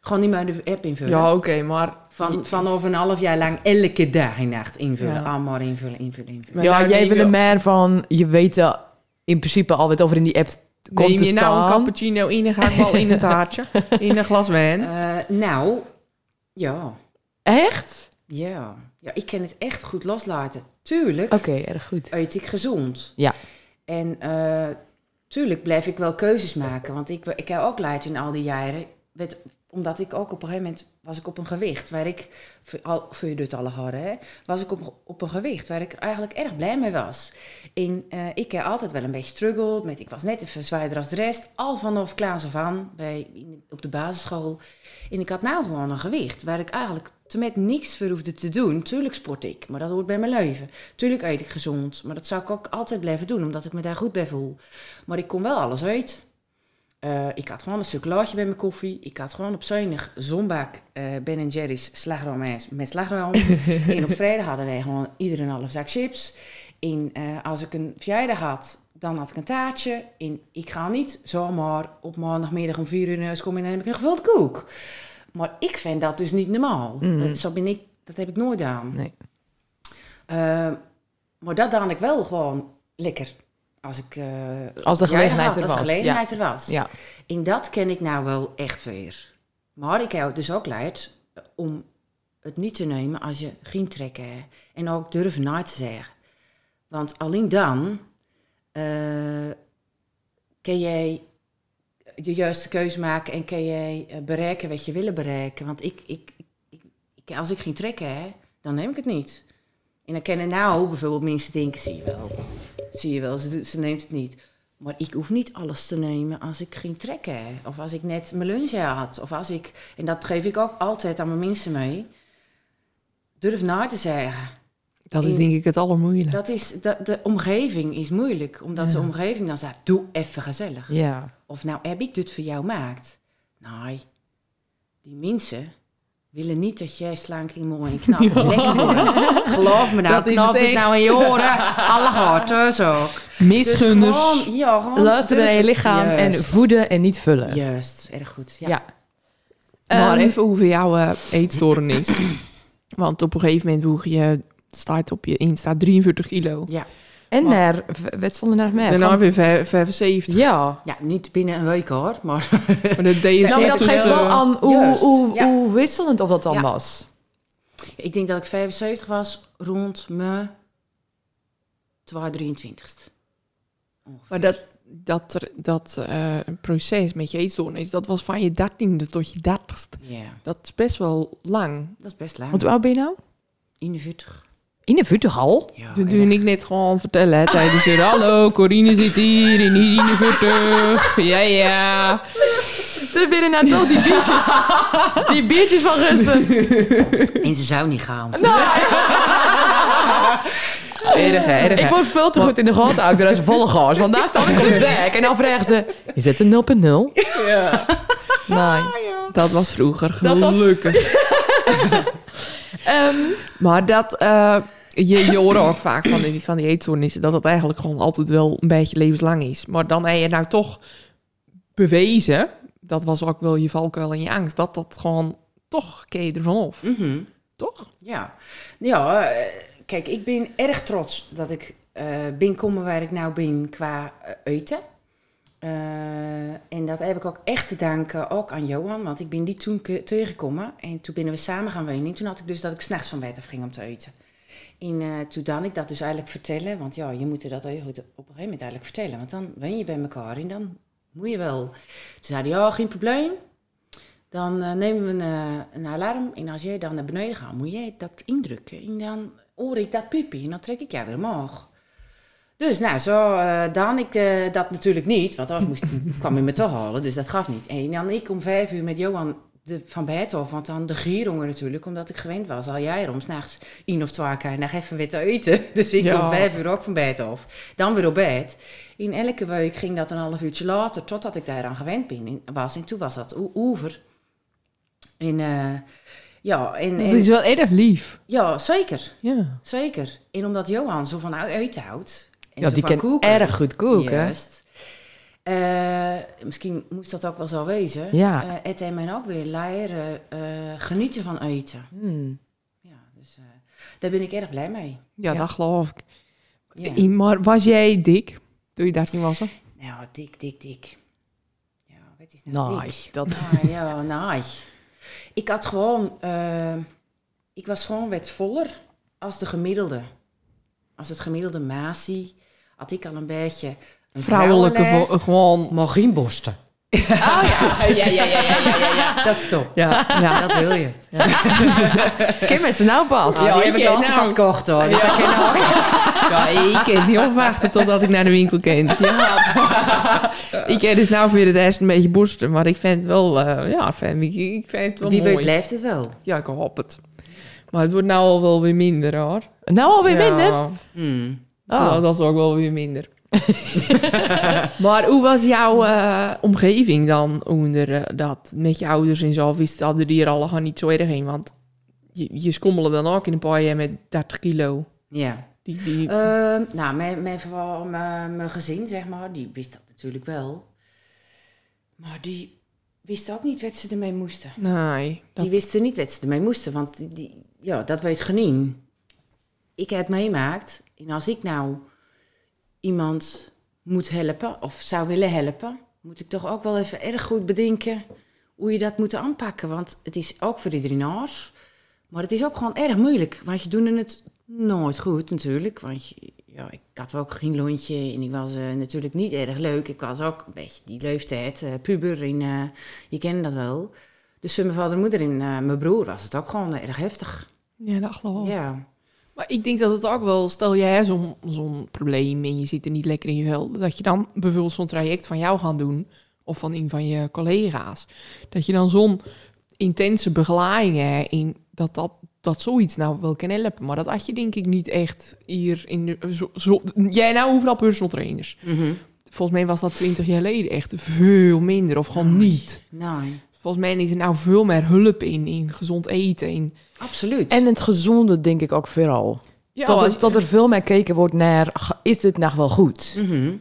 Gewoon niet meer de app invullen. Ja, oké, maar... Van, vanaf een half jaar lang elke dag en nacht invullen. Ja. Allemaal invullen, invullen, invullen. Maar Ja, jij bent je- er meer van, je weet in principe al wat over in die app komt Neem te je nou een staan. cappuccino in, dan ga ik wel in het haartje. In een glas wijn. Eh, nou, ja. Echt? Ja. ja, ik kan het echt goed loslaten. Tuurlijk Oké, erg goed. eet ik gezond. Ja. En eh, tuurlijk blijf ik wel keuzes maken. Want ik, ik heb ook leid in al die jaren. Met, omdat ik ook op een gegeven moment was ik op een gewicht waar ik, voor je dit alle hadden, hè, was ik op, op een gewicht waar ik eigenlijk erg blij mee was. En eh, ik heb altijd wel een beetje struggeld met, ik was net even zwaarder als de rest, al vanaf klaas af aan, bij, op de basisschool. En ik had nou gewoon een gewicht waar ik eigenlijk te met niks voor hoefde te doen. Tuurlijk sport ik, maar dat hoort bij mijn leven. Tuurlijk eet ik gezond, maar dat zou ik ook altijd blijven doen, omdat ik me daar goed bij voel. Maar ik kon wel alles uit. Eh, ik had gewoon een chocolaatje bij mijn koffie. Ik had gewoon op zuinig zonbak eh Ben Jerry's slagroomijs met slagroom. en op vrijdag hadden wij gewoon ieder een half zak chips. En eh, als ik een verjaardag had, dan had ik een taartje. En ik ga niet zomaar op maandagmiddag om vier uur huis komen en dan heb ik een gevulde koek. Maar ik vind dat dus niet normaal. Mhm. Dat, zo ben ik, dat heb ik nooit gedaan. Nee. Maar dat dan ik wel gewoon lekker. Als ik. eh, Als de gelegenheid had, er als was, de gelegenheid er was. Ja. En dat ken ik nou wel echt weer. Maar ik heb dus ook geleerd om het niet te nemen als je geen trek hebt. En ook durven na te zeggen. Want alleen dan eh kan jij de juiste keuze maken en kan jij eh, bereiken wat je wil bereiken. Want ik, ik, ik, als ik geen trek heb, dan neem ik het niet. En dan kennen nou bijvoorbeeld mensen denken, zie je wel, zie je wel, ze, neemt het niet. Maar ik hoef niet alles te nemen als ik geen trek heb. Of als ik net mijn lunch had. Of als ik, en dat geef ik ook altijd aan mijn mensen mee. Durf na te zeggen. Dat is denk ik het allermoeilijkste. Dat is, dat, de omgeving is moeilijk. Omdat de omgeving dan zegt, doe even gezellig. Ja. Of nou heb ik dit voor jou maakt. Nee, die mensen willen niet dat jij slank en mooi en knap en lekker wordt. Geloof me nou, Dat is knap het dit nou in je oren. Alle thuis ook. Dus Misgunners. gewoon, ja, gewoon Luisteren naar je lichaam en voeden en niet vullen. Juist, erg goed. Ja. Ja. maar Ehm, even over jouw eh, eetstoornis. Want op een gegeven moment woeg je, staat op je Insta 43 kilo. Ja. En Maar- naar, wat stond er naar mij? Daarna Van- weer vijf- 75. Ja. ja, niet binnen een week hoor, maar Maar dat deed Nou, maar dat geeft wel aan hoe, hoe, ja. hoe wisselend of dat dan Ja. was. ik denk dat ik 75 was rond mijn 23ste. Maar dat, dat, er- dat eh, proces met je eetstoornis, dat was van je dertiende tot je dertigste. Ja, Dat is best wel lang. dat is best lang. Want hoe oud ben je nou? 41. In de vuurtig al? Ja, Dat doe ik net gewoon vertellen hè, tijdens hallo, Corine zit hier en die is 41. Ja, ja. Er binnen nou toch die biertjes. die biertjes van Russen. En ze zou niet gaan. Erg, hè, erg. Ik word veel te goed in de gaten houden door deze volle gas. Want daar sta ik op het dek en dan vragen ze... Is dit een 0.0? Ja. Nee. Dat was vroeger, Dat was- gelukkig. Ehm, Maar dat, eh, je, je hoort ook vaak van die, van die eetstoornissen... dat het eigenlijk gewoon altijd wel een beetje levenslang is. Maar dan heb je nou toch bewezen... dat was ook wel je valkuil en je angst... dat dat gewoon toch je ervan af. Mhm. Toch? Ja, ja eh, kijk, ik ben erg trots dat ik eh ben komen waar ik nou ben qua eh, eten. En dat heb ik ook echt te danken ook aan Johan, want ik ben die toen tegengekomen en toen binnen we samen gaan wonen. En toen had ik dus dat ik s'nachts van bed af ging om te eten. En eh, toen dan ik dat dus eigenlijk vertellen, want ja, je moet dat op een gegeven moment eigenlijk vertellen, want dan ben je bij elkaar en dan moet je wel. Toen zei ja, geen probleem. Dan eh, nemen we een, eh, een alarm en als jij dan naar beneden gaat, moet jij dat indrukken. En dan hoor ik dat piepje en dan trek ik jou weer omhoog. Dus nou, zo dan ik dat natuurlijk niet, want anders moest, kwam hij me te halen, dus dat gaf niet. En dan ik om vijf uur met Johan de, van af, want dan de gierhonger natuurlijk, omdat ik gewend was al jij om s'nachts één of twee keer nog even weer te eten. Dus ik Ja. om vijf uur ook van af, dan weer op bed. In elke week ging dat een half uurtje later, totdat ik daaraan gewend ben, en was. En toen was dat over. En eh, ja, en, Dat is wel erg lief. ja, zeker. Ja. Zeker. En omdat Johan zo van uit houdt. en Ja, die kan erg goed koken. Juist. Eh, misschien moest dat ook wel zo wezen. Ja. Eh, het en mij ook weer leren eh, genieten van eten. hmm. Ja, dus eh, daar ben ik erg blij mee. Ja, Ja. dat geloof ik. Ja. Maar was jij dik toen je 13 was? hè? Nou, dik, dik, dik. Ja, wat is nou dik? Dat... Ah, ja. Ik had gewoon... eh, ik was gewoon wat voller als de gemiddelde. Als het gemiddelde Masi had ik al een beetje Vrouwelijke, gewoon... Maar geen borsten. Oh ja. ja, ja, ja, ja, ja, ja, ja. Dat is top. Ja, ja. Dat wil je. Ken mensen nou pas? Ah, Ja, die ik heb ik ken altijd nou. pas gekocht hoor. Dus ken ik ook. Ja, ik kan niet afwachten totdat ik naar de winkel ken. Ja. ik ken dus nou voor de rest een beetje borsten, maar ik vind het wel, eh, ja, vind, ik, ik vind het wel Wie mooi. weet blijft het wel. Ja, ik hoop het. Maar het wordt nou al wel weer minder, hoor. Nou alweer Ja, minder? Hmm. zo, Oh. Dat is ook wel weer minder. maar hoe was jouw eh, omgeving dan onder eh, dat? Met je ouders en zo, wist hadden die er allemaal niet zo erg in? Want je, je schommelde dan ook in een paar jaar met 30 kilo. Ja. Die, die, Ehm, nou, mijn, mijn, verwa- mijn, mijn gezin, zeg maar, die wist dat natuurlijk wel. Maar die wisten ook niet wat ze ermee moesten. nee, dat, Die wisten niet wat ze ermee moesten, want die- ja, dat weet genien. Ik heb het meemaakt en als ik nou iemand moet helpen of zou willen helpen, moet ik toch ook wel even erg goed bedenken hoe je dat moet aanpakken. Want het is ook voor iedereen anders, maar het is ook gewoon erg moeilijk. Want je doet het nooit goed natuurlijk, want je, ja, ik had ook geen lontje en ik was eh, natuurlijk niet erg leuk. Ik was ook een beetje die leeftijd, eh, puber en eh, je kent dat wel. Dus mijn vader en moeder en mijn broer was het ook gewoon erg heftig. ja, dat geloof ik. Ja. Maar ik denk dat het ook wel, stel jij zo'n zo'n probleem en je zit er niet lekker in je vel, dat je dan bijvoorbeeld zo'n traject van jou gaat doen, of van een van je collega's, dat je dan zo'n intense begeleiding in dat, dat, dat zoiets nou wel kan helpen. Maar dat had je denk ik niet echt hier in de... Zo, zo- jij nou hoeveel personal trainers? Mhm. Volgens mij was dat twintig jaar geleden echt veel minder of gewoon niet. Nee, Volgens mij is er nou veel meer hulp in, in gezond eten. In, absoluut. En het gezonde denk ik ook vooral. ja, dat, het- dat er veel meer gekeken wordt naar, is dit nou wel goed? Mhm.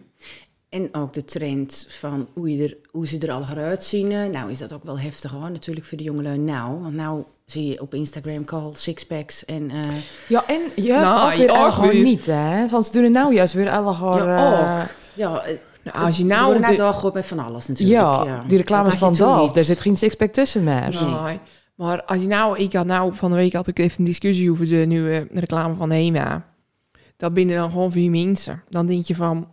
En ook de trend van hoe, je er, hoe ze er al eruit zien. eh, Nou is dat ook wel heftig hoor, natuurlijk voor de jongelui nou. Want nou zie je op Instagram call sixpacks en... eh, Ja, en juist Nou, ook weer ook al gewoon weer. niet, hè? Want ze doen het nou juist weer alle gewoon... Ja, ook. ja, eh, nou, als je ze nou... worden nou de- doorgegooid met van alles natuurlijk. ja, die reclames van niet. daar zit geen sixpack tussen meer. Nee. Maar als je nou, ik had nou van de week had ik even een discussie over de nieuwe reclame van Hema. Dat binnen dan gewoon vier mensen. Dan denk je van,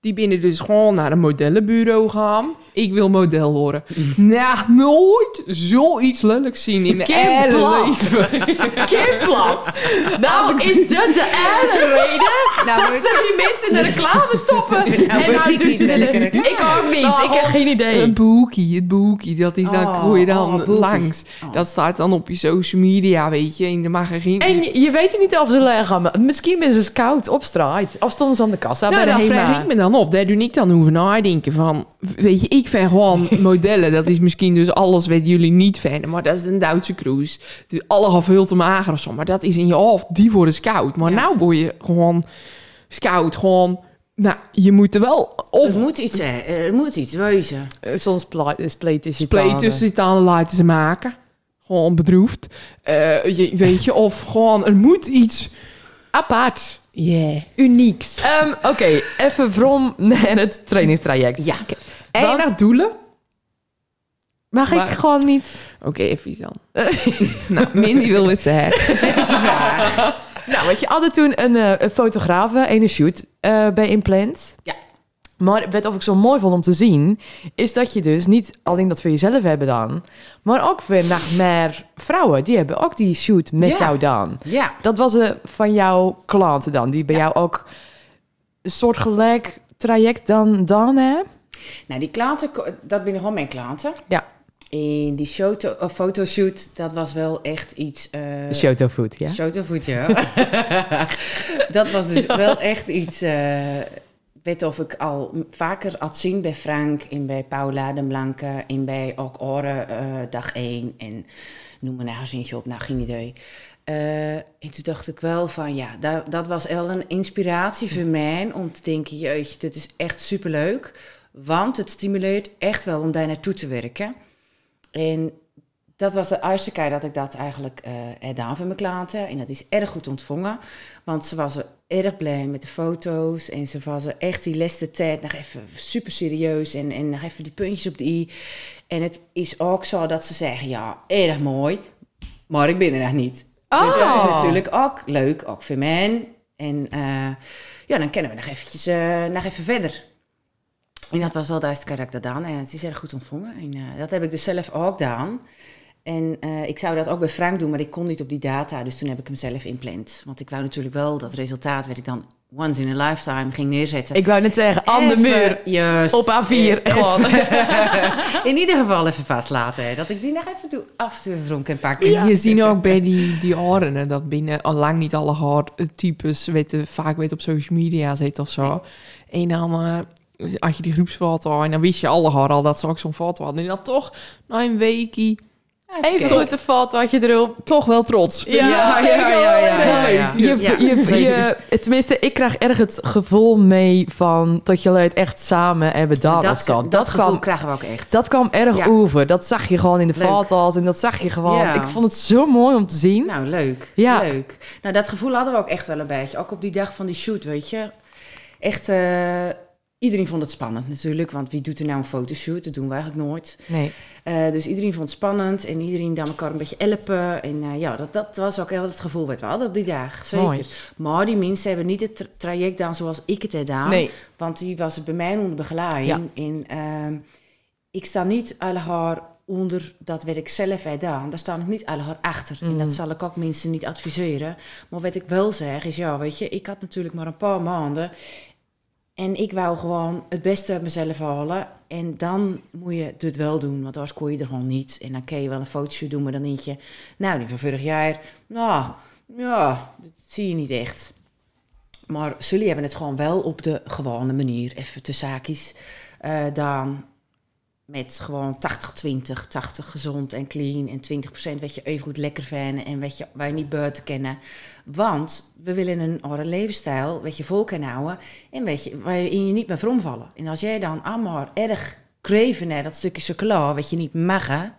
die binnen dus gewoon naar een modellenbureau gaan. Ik wil model worden. Nou, nooit zoiets lelijks zien in mijn hele leven. Kim Plat. Nou, is dat de ene reden Nou, dat ze die mensen in de reclame stoppen? Nou, en nou ik doen ze de- reclame. Ik ook niet. Nou, ik heb geen idee. Een boekie, het boekie, dat is dan, Oh, gooi je dan oh, boekie. langs. Oh. Dat staat dan op je social media, weet je. Dan mag er geen... En je, je weet niet of ze leggen, misschien ben ze scout op straat. Of stonden ze aan de kassa Nou, bij de HEMA. vraag ik me dan af. Daar doe ik dan over nadenken van... Weet je, ik vind gewoon modellen. Dat is misschien dus alles wat jullie niet vinden. Maar dat is een Duitse cruise. Dus alle veel te mager of zo. Maar dat is in je hoofd. Die worden scout. Maar Ja. nou word je gewoon scout. Gewoon... Nou, je moet er wel... Er Of moet iets, hè. er moet iets wezen. Eh, Soms pla- spleet is je spleet tussen die tanden laten ze maken. Gewoon bedroefd. Eh, je, weet je, of gewoon... Er moet iets... Apart. Yeah. Unieks. Ehm, Oké, even from naar het trainingstraject. Ja. En naar doelen? Mag Maar- ik gewoon niet... Oké, even iets dan. nou, Mindy wil het zeggen. Nou, weet je, hadden toen een, eh, een fotograaf, eh, een shoot eh, bij Implant. Ja. Maar wat of ik zo mooi vond om te zien, is dat je dus niet alleen dat voor jezelf hebt dan, maar ook weer nog meer vrouwen, die hebben ook die shoot met Ja. jou dan. Ja. Dat was eh, van jouw klanten dan, die bij Ja. jou ook een soort gelijk traject dan, dan hè? Nou, die klanten, dat binnen gewoon mijn klanten. Ja. En die foto, of fotoshoot, dat was wel echt iets... De Shotofood, ja? Shotofoot, ja. dat was dus wel echt iets... eh weet of ik al vaker had zien bij Frank en bij Paula de Blanke en bij ook Oren eh, dag 1 en noem maar nou eens op, nou geen idee. En toen dacht ik wel van ja, dat, dat was wel een inspiratie voor mij om te denken, jeetje, dit is echt superleuk. Want het stimuleert echt wel om daar naartoe te werken. En dat was de eerste keer dat ik dat eigenlijk eh gedaan voor mijn klanten. En dat is erg goed ontvangen. Want ze was er erg blij met de foto's. En ze was er echt die laatste tijd nog even super serieus. En, en nog even die puntjes op de i. En het is ook zo dat ze zeggen, ja, erg mooi. Maar ik ben er nog niet. Oh. Dus dat is natuurlijk ook leuk, ook voor mij. En eh, ja, dan kennen we nog eventjes eh, nog even verder. En dat was wel dat ik dat gedaan. En het is erg goed ontvangen. En eh, dat heb ik dus zelf ook gedaan. En eh, ik zou dat ook bij Frank doen, maar ik kon niet op die data. Dus toen heb ik hem zelf inplant. Want ik wou natuurlijk wel dat resultaat, werd ik dan once in a lifetime ging neerzetten. Ik wou net zeggen, aan de muur. Juist. Op A4, Even- gewoon. In ieder geval even vastlaten. Hè, dat ik die nog even toe, af en toe even rond kan pakken. En je ziet ook bij die, die hè, dat binnen al lang niet alle haartypes weten, vaak weet op social media zit of zo. En dan, als je die groepsfoto, en dan wist je alle al dat ze ook zo'n foto hadden. En dan toch, na een weekie, Even goed de fotootje erop. toch wel trots. Ja, ja, ja, ja, ja, ja. Je, Ja, je, zeker. je, tenminste, ik krijg erg het gevoel mee van dat jullie het echt samen hebben dat, dat, dat, Dat, gevoel kwam, krijgen we ook echt. dat kwam erg Ja. over. Dat zag je gewoon in de foto's en dat zag je gewoon. Ja. Ik vond het zo mooi om te zien. Nou, leuk. Ja. Leuk. Nou, dat gevoel hadden we ook echt wel een beetje. Ook op die dag van die shoot, weet je. Echt, eh, iedereen vond het spannend natuurlijk. Want wie doet er nou een fotoshoot? Dat doen we eigenlijk nooit. Nee. Eh, dus iedereen vond het spannend. En iedereen dan elkaar een beetje helpen. En eh, ja, dat, dat was ook wel het gevoel wat we hadden op die dag. Zeker. Mooi. Maar die mensen hebben niet het tra- traject gedaan zoals ik het heb gedaan. Nee. Want die was bij mij onder begeleiding. En ehm, ik sta niet alle haar onder dat wat ik zelf heb gedaan. Daar sta ik niet alle haar achter. En Mm. dat zal ik ook mensen niet adviseren. Maar wat ik wel zeg is, ja, weet je, ik had natuurlijk maar een paar maanden. En ik wou gewoon het beste uit mezelf halen. En dan moet je het wel doen, want anders kon je er gewoon niet. En dan kun je wel een fotoshoot doen, maar dan denk je... Nou, die van vorig jaar, nou, ja, dat zie je niet echt. Maar jullie hebben het gewoon wel op de gewone manier, even te zaakjes, eh dan met gewoon 80-20, 80 gezond en clean en 20% wat je even goed lekker vinden en wat je, wij niet buiten kennen. Want we willen een andere levensstijl, wat je vol kan houden en weet je, waarin je niet meer veromvallen. En als jij dan allemaal erg kreven naar dat stukje chocola, wat je niet mag,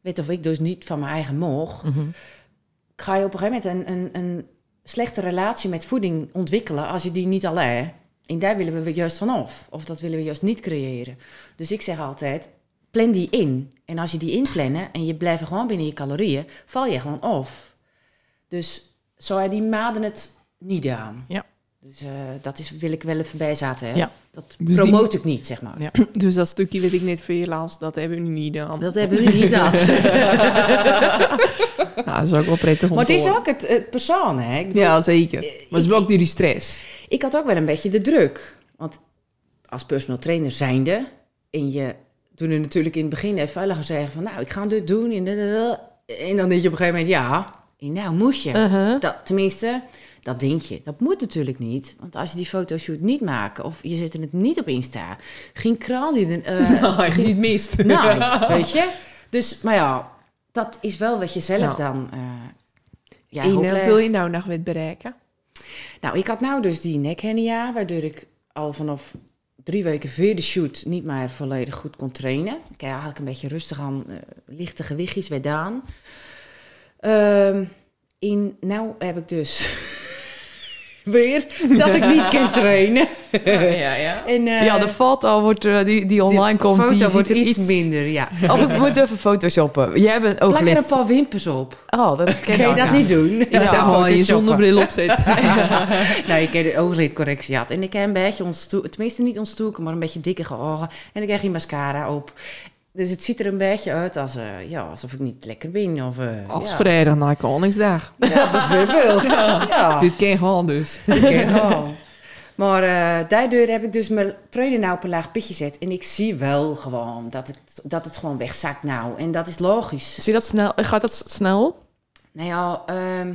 weet of ik dus niet van mijn eigen moog, Mhm. ga je op een gegeven moment een, een, een slechte relatie met voeding ontwikkelen als je die niet al hebt. En daar willen we juist vanaf. Of dat willen we juist niet creëren. Dus ik zeg altijd, plan die in. En als je die inplannen en je blijft gewoon binnen je calorieën, val je gewoon af. Dus zou hij die maanden het niet aan. Ja. Dus eh, dat is, wil ik wel even bijzaten. Hè? Ja. Dat die- promote ik niet, zeg maar. Ja. Dus dat stukje wat ik net voor je las, dat hebben we nu niet gedaan. Dat hebben we niet dat. Ja, dat is ook wel prettig om maar het is ook het, het persoon, hè? Ik bedoel, Ja, zeker. Maar het is wel ook die stress. Ik had ook wel een beetje de druk. Want als personal trainer zijnde... en je toen er natuurlijk in het begin even veilig zeggen van... nou, ik ga dit doen. En, en dan denk je op een gegeven moment... ja, en nou moet je. Uh-huh. Dat, tenminste, dat denk je. Dat moet natuurlijk niet. Want als je die fotoshoot niet maakt... of je zet het niet op Insta... geen kraal die... Nou, ik niet mist. nou, weet je? Dus, maar ja, dat is wel wat je zelf Ja. dan... eh ja, eh, wil je nou nog wat bereiken? Nou, ik had nou dus die nekhernia, waardoor ik al vanaf drie weken voor de shoot niet meer volledig goed kon trainen. Ik heb eigenlijk een beetje rustig aan eh, lichte gewichtjes gedaan. Ehm, in, nou heb ik dus weer dat ik niet kan trainen. ja, ja. En, eh, Ja, de foto wordt, eh, die, die online de komt, foto die wordt iets, iets minder, ja. Of ik moet even photoshoppen. Jij bent ook Plak er een paar wimpers op. Oh, dat Kan je dat niet doen? Ik Ja, gewoon je zonnebril opzet. nou, ik heb de ooglidcorrectie gehad. En ik heb een beetje ontstoken, tenminste niet ontstoken, maar een beetje dikke ogen. En ik krijg geen mascara op. Dus het ziet er een beetje uit als, eh, ja, alsof ik niet lekker ben. Of, eh, Als ja. vrijdag na Koningsdag. Ja, bijvoorbeeld. ja, Dit ken gewoon dus. ken wel. Maar eh, daardoor heb ik dus mijn trainer nou op een laag pitje gezet. En ik zie wel gewoon dat het, dat het gewoon wegzakt nou. En dat is logisch. Zie je dat snel? Gaat dat snel? Nou ja, ehm,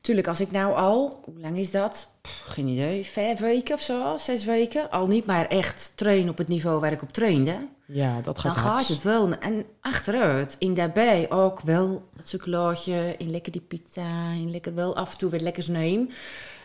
tuurlijk, als ik nou al, hoe lang is dat? Pff, geen idee, vijf weken of zo, zes weken. Al niet maar echt train op het niveau waar ik op trainde. Ja, dat gaat dan gaat het wel. En achteruit, in daarbij ook wel het chocolaatje, in lekker die pizza, in lekker wel af en toe weer lekkers neem.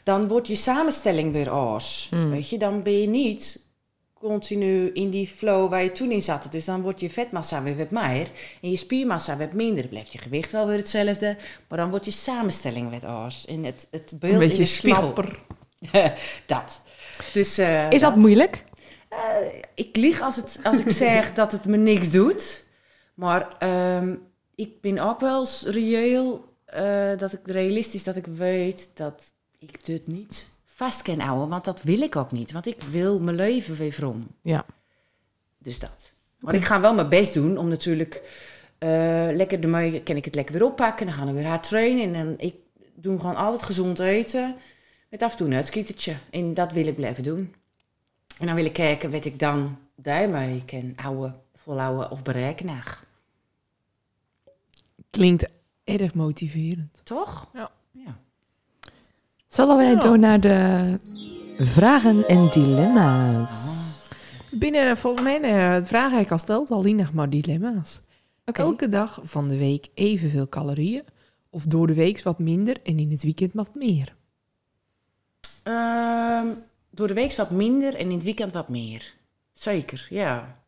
Dan wordt je samenstelling weer als. Mm. Weet je, dan ben je niet continu in die flow waar je toen in zat. Dus dan wordt je vetmassa weer wat meer en je spiermassa wat minder. Dan blijft je gewicht wel weer hetzelfde, maar dan wordt je samenstelling weer als. En het, het beeld Een in beetje de spiegel. dat. Dus, eh, Is dat moeilijk? Ik lieg als, het, als ik zeg dat het me niks doet. Maar ehm, ik ben ook wel reëel eh, dat ik realistisch dat ik weet dat ik dit niet vast kan houden. Want dat wil ik ook niet. Want ik wil mijn leven weer vrom. Ja. Dus dat. Maar ik ga wel mijn best doen om natuurlijk eh, lekker ermee, kan ik het lekker weer oppakken. Dan gaan we weer hard trainen. En ik doe gewoon altijd gezond eten. Met af en toe een uitskietertje. En dat wil ik blijven doen. En dan wil ik kijken wat ik dan daarmee kan houden, volhouden of bereiken. Klinkt erg motiverend. toch? Ja. ja. Zullen wij Ja. door naar de vragen en dilemma's? Binnen, volgens mij, vraag ik al stelt, al nog maar dilemma's. Elke dag van de week evenveel calorieën. Of door de week wat minder en in het weekend wat meer. Ehm, door de week wat minder en in het weekend wat meer. Zeker, ja.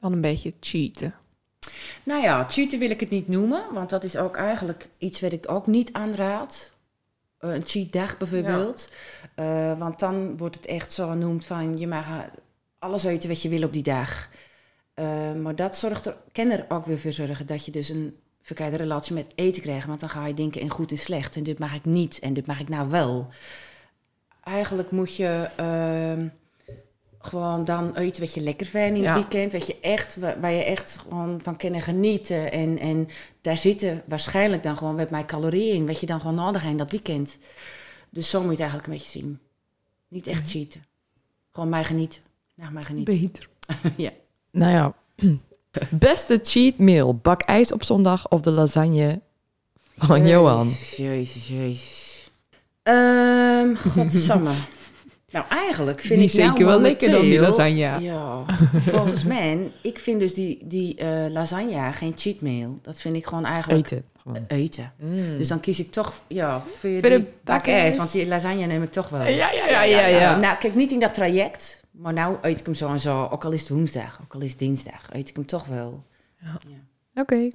Dan een beetje cheaten. Nou ja, cheaten wil ik het niet noemen, want dat is ook eigenlijk iets wat ik ook niet aanraad. Eh, een cheat dag bijvoorbeeld. Eh, want dan wordt het echt zo genoemd van je mag alles eten wat je wil op die dag. Eh, maar dat zorgt er, kan er ook weer voor zorgen dat je dus een verkeerde relatie met eten krijgt. Want dan ga je denken in goed en slecht. En dit mag ik niet en dit mag ik nou wel. Eigenlijk moet je ehm, gewoon dan eten wat je lekker vindt in Ja. het weekend. Wat je echt, waar, je echt gewoon van kunnen genieten. En, en daar zitten waarschijnlijk dan gewoon met mijn calorieën in. Wat je dan gewoon nodig hebt in dat weekend. Dus zo moet je het eigenlijk een beetje zien. Niet echt cheaten. Gewoon mij genieten. Naar mij genieten. Beter. ja. Nou ja, beste cheat meal. Bak ijs op zondag of de lasagne van Johan? Jezus, jezus, jezus. Godsamme. nou, eigenlijk vind die ik nou zeker wel lekker dan die lasagne. Ja, volgens mij, ik vind dus die, die eh, lasagne geen cheat meal. Dat vind ik gewoon eigenlijk Eten. gewoon. eten. Mm. Dus dan kies ik toch, ja, voor de. Want die lasagne neem ik toch wel. Ja, ja, ja, ja. ja. Nou, kijk, niet in dat traject. Maar nou eet ik hem zo en zo. Ook al is het woensdag, ook al is het dinsdag. Eet ik hem toch wel. Oké.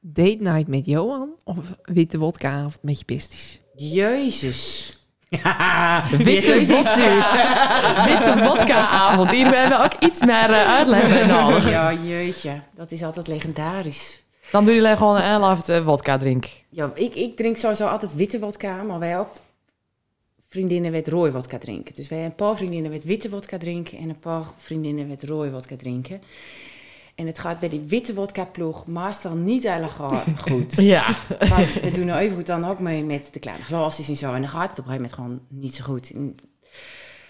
Date night met Johan of witte wodkaavond met je besties? Jezus. Ja, Witte vodka. gestuurd? Witte vodka-avond. Hier hebben we ook iets meer uh, uitleg bij nodig. Ja, jeetje. Dat is altijd legendarisch. Dan doen jullie gewoon een helft uh, vodka drinken. Ja, ik, ik drink sowieso altijd witte wodka, maar wij ook vriendinnen met rooi wodka drinken. Dus wij hebben een paar vriendinnen met witte wodka drinken en een paar vriendinnen met rooi wodka drinken. En het gaat bij die witte wodka ploeg meestal niet heel goed. Ja. Want we doen er even goed dan ook mee met de kleine glasjes en zo. En dan gaat het op een gegeven moment gewoon niet zo goed. En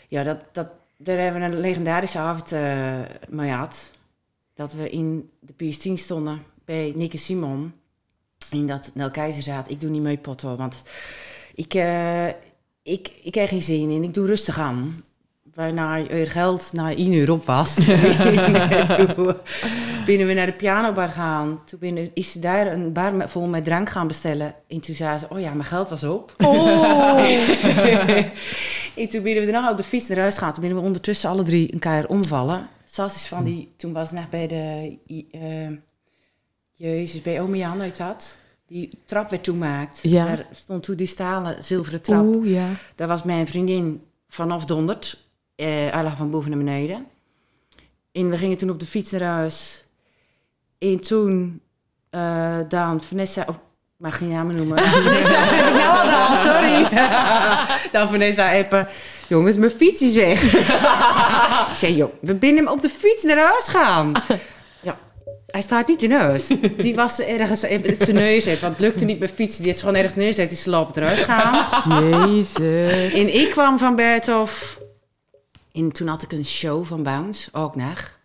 ja, dat, dat, daar hebben we een legendarische avond uh, mee gehad. Dat we in de PS10 stonden bij Nick en Simon. In dat Nel Keizer zaad. Ik doe niet mee potto, want ik, uh, ik, ik heb geen zin in. Ik doe rustig aan. Waarna er geld na 1 uur op was. toen binnen we naar de pianobar gaan. Toen binnen, is ze daar een bar met, vol met drank gaan bestellen. En toen zei ze, oh ja, mijn geld was op. Oh. en toen binnen we daarna op de fiets naar huis gaan. Toen binnen we ondertussen alle drie een keer omvallen. Sas is van die, toen was net bij de, uh, jezus, bij ome Jan uit had. Die trap werd toemaakt. Ja. Daar stond toen die stalen zilveren trap. Oeh, ja. Daar was mijn vriendin vanaf donderd. Uh, hij lag van boven naar beneden. En we gingen toen op de fiets naar huis. En toen uh, dan Vanessa, of mag geen namen noemen. Vanessa heb ik nou al sorry. dan Vanessa even, jongens, mijn fiets is weg. ik zei, joh, we binnen hem op de fiets naar huis gaan. ja, hij staat niet in huis. Die was ergens het zijn neus heeft, want het lukte niet met fietsen. Die had gewoon ergens neus heeft, die slaapt eruit gaan. Jezus. En ik kwam van Berthof. En toen had ik een show van Bounce, ook nog.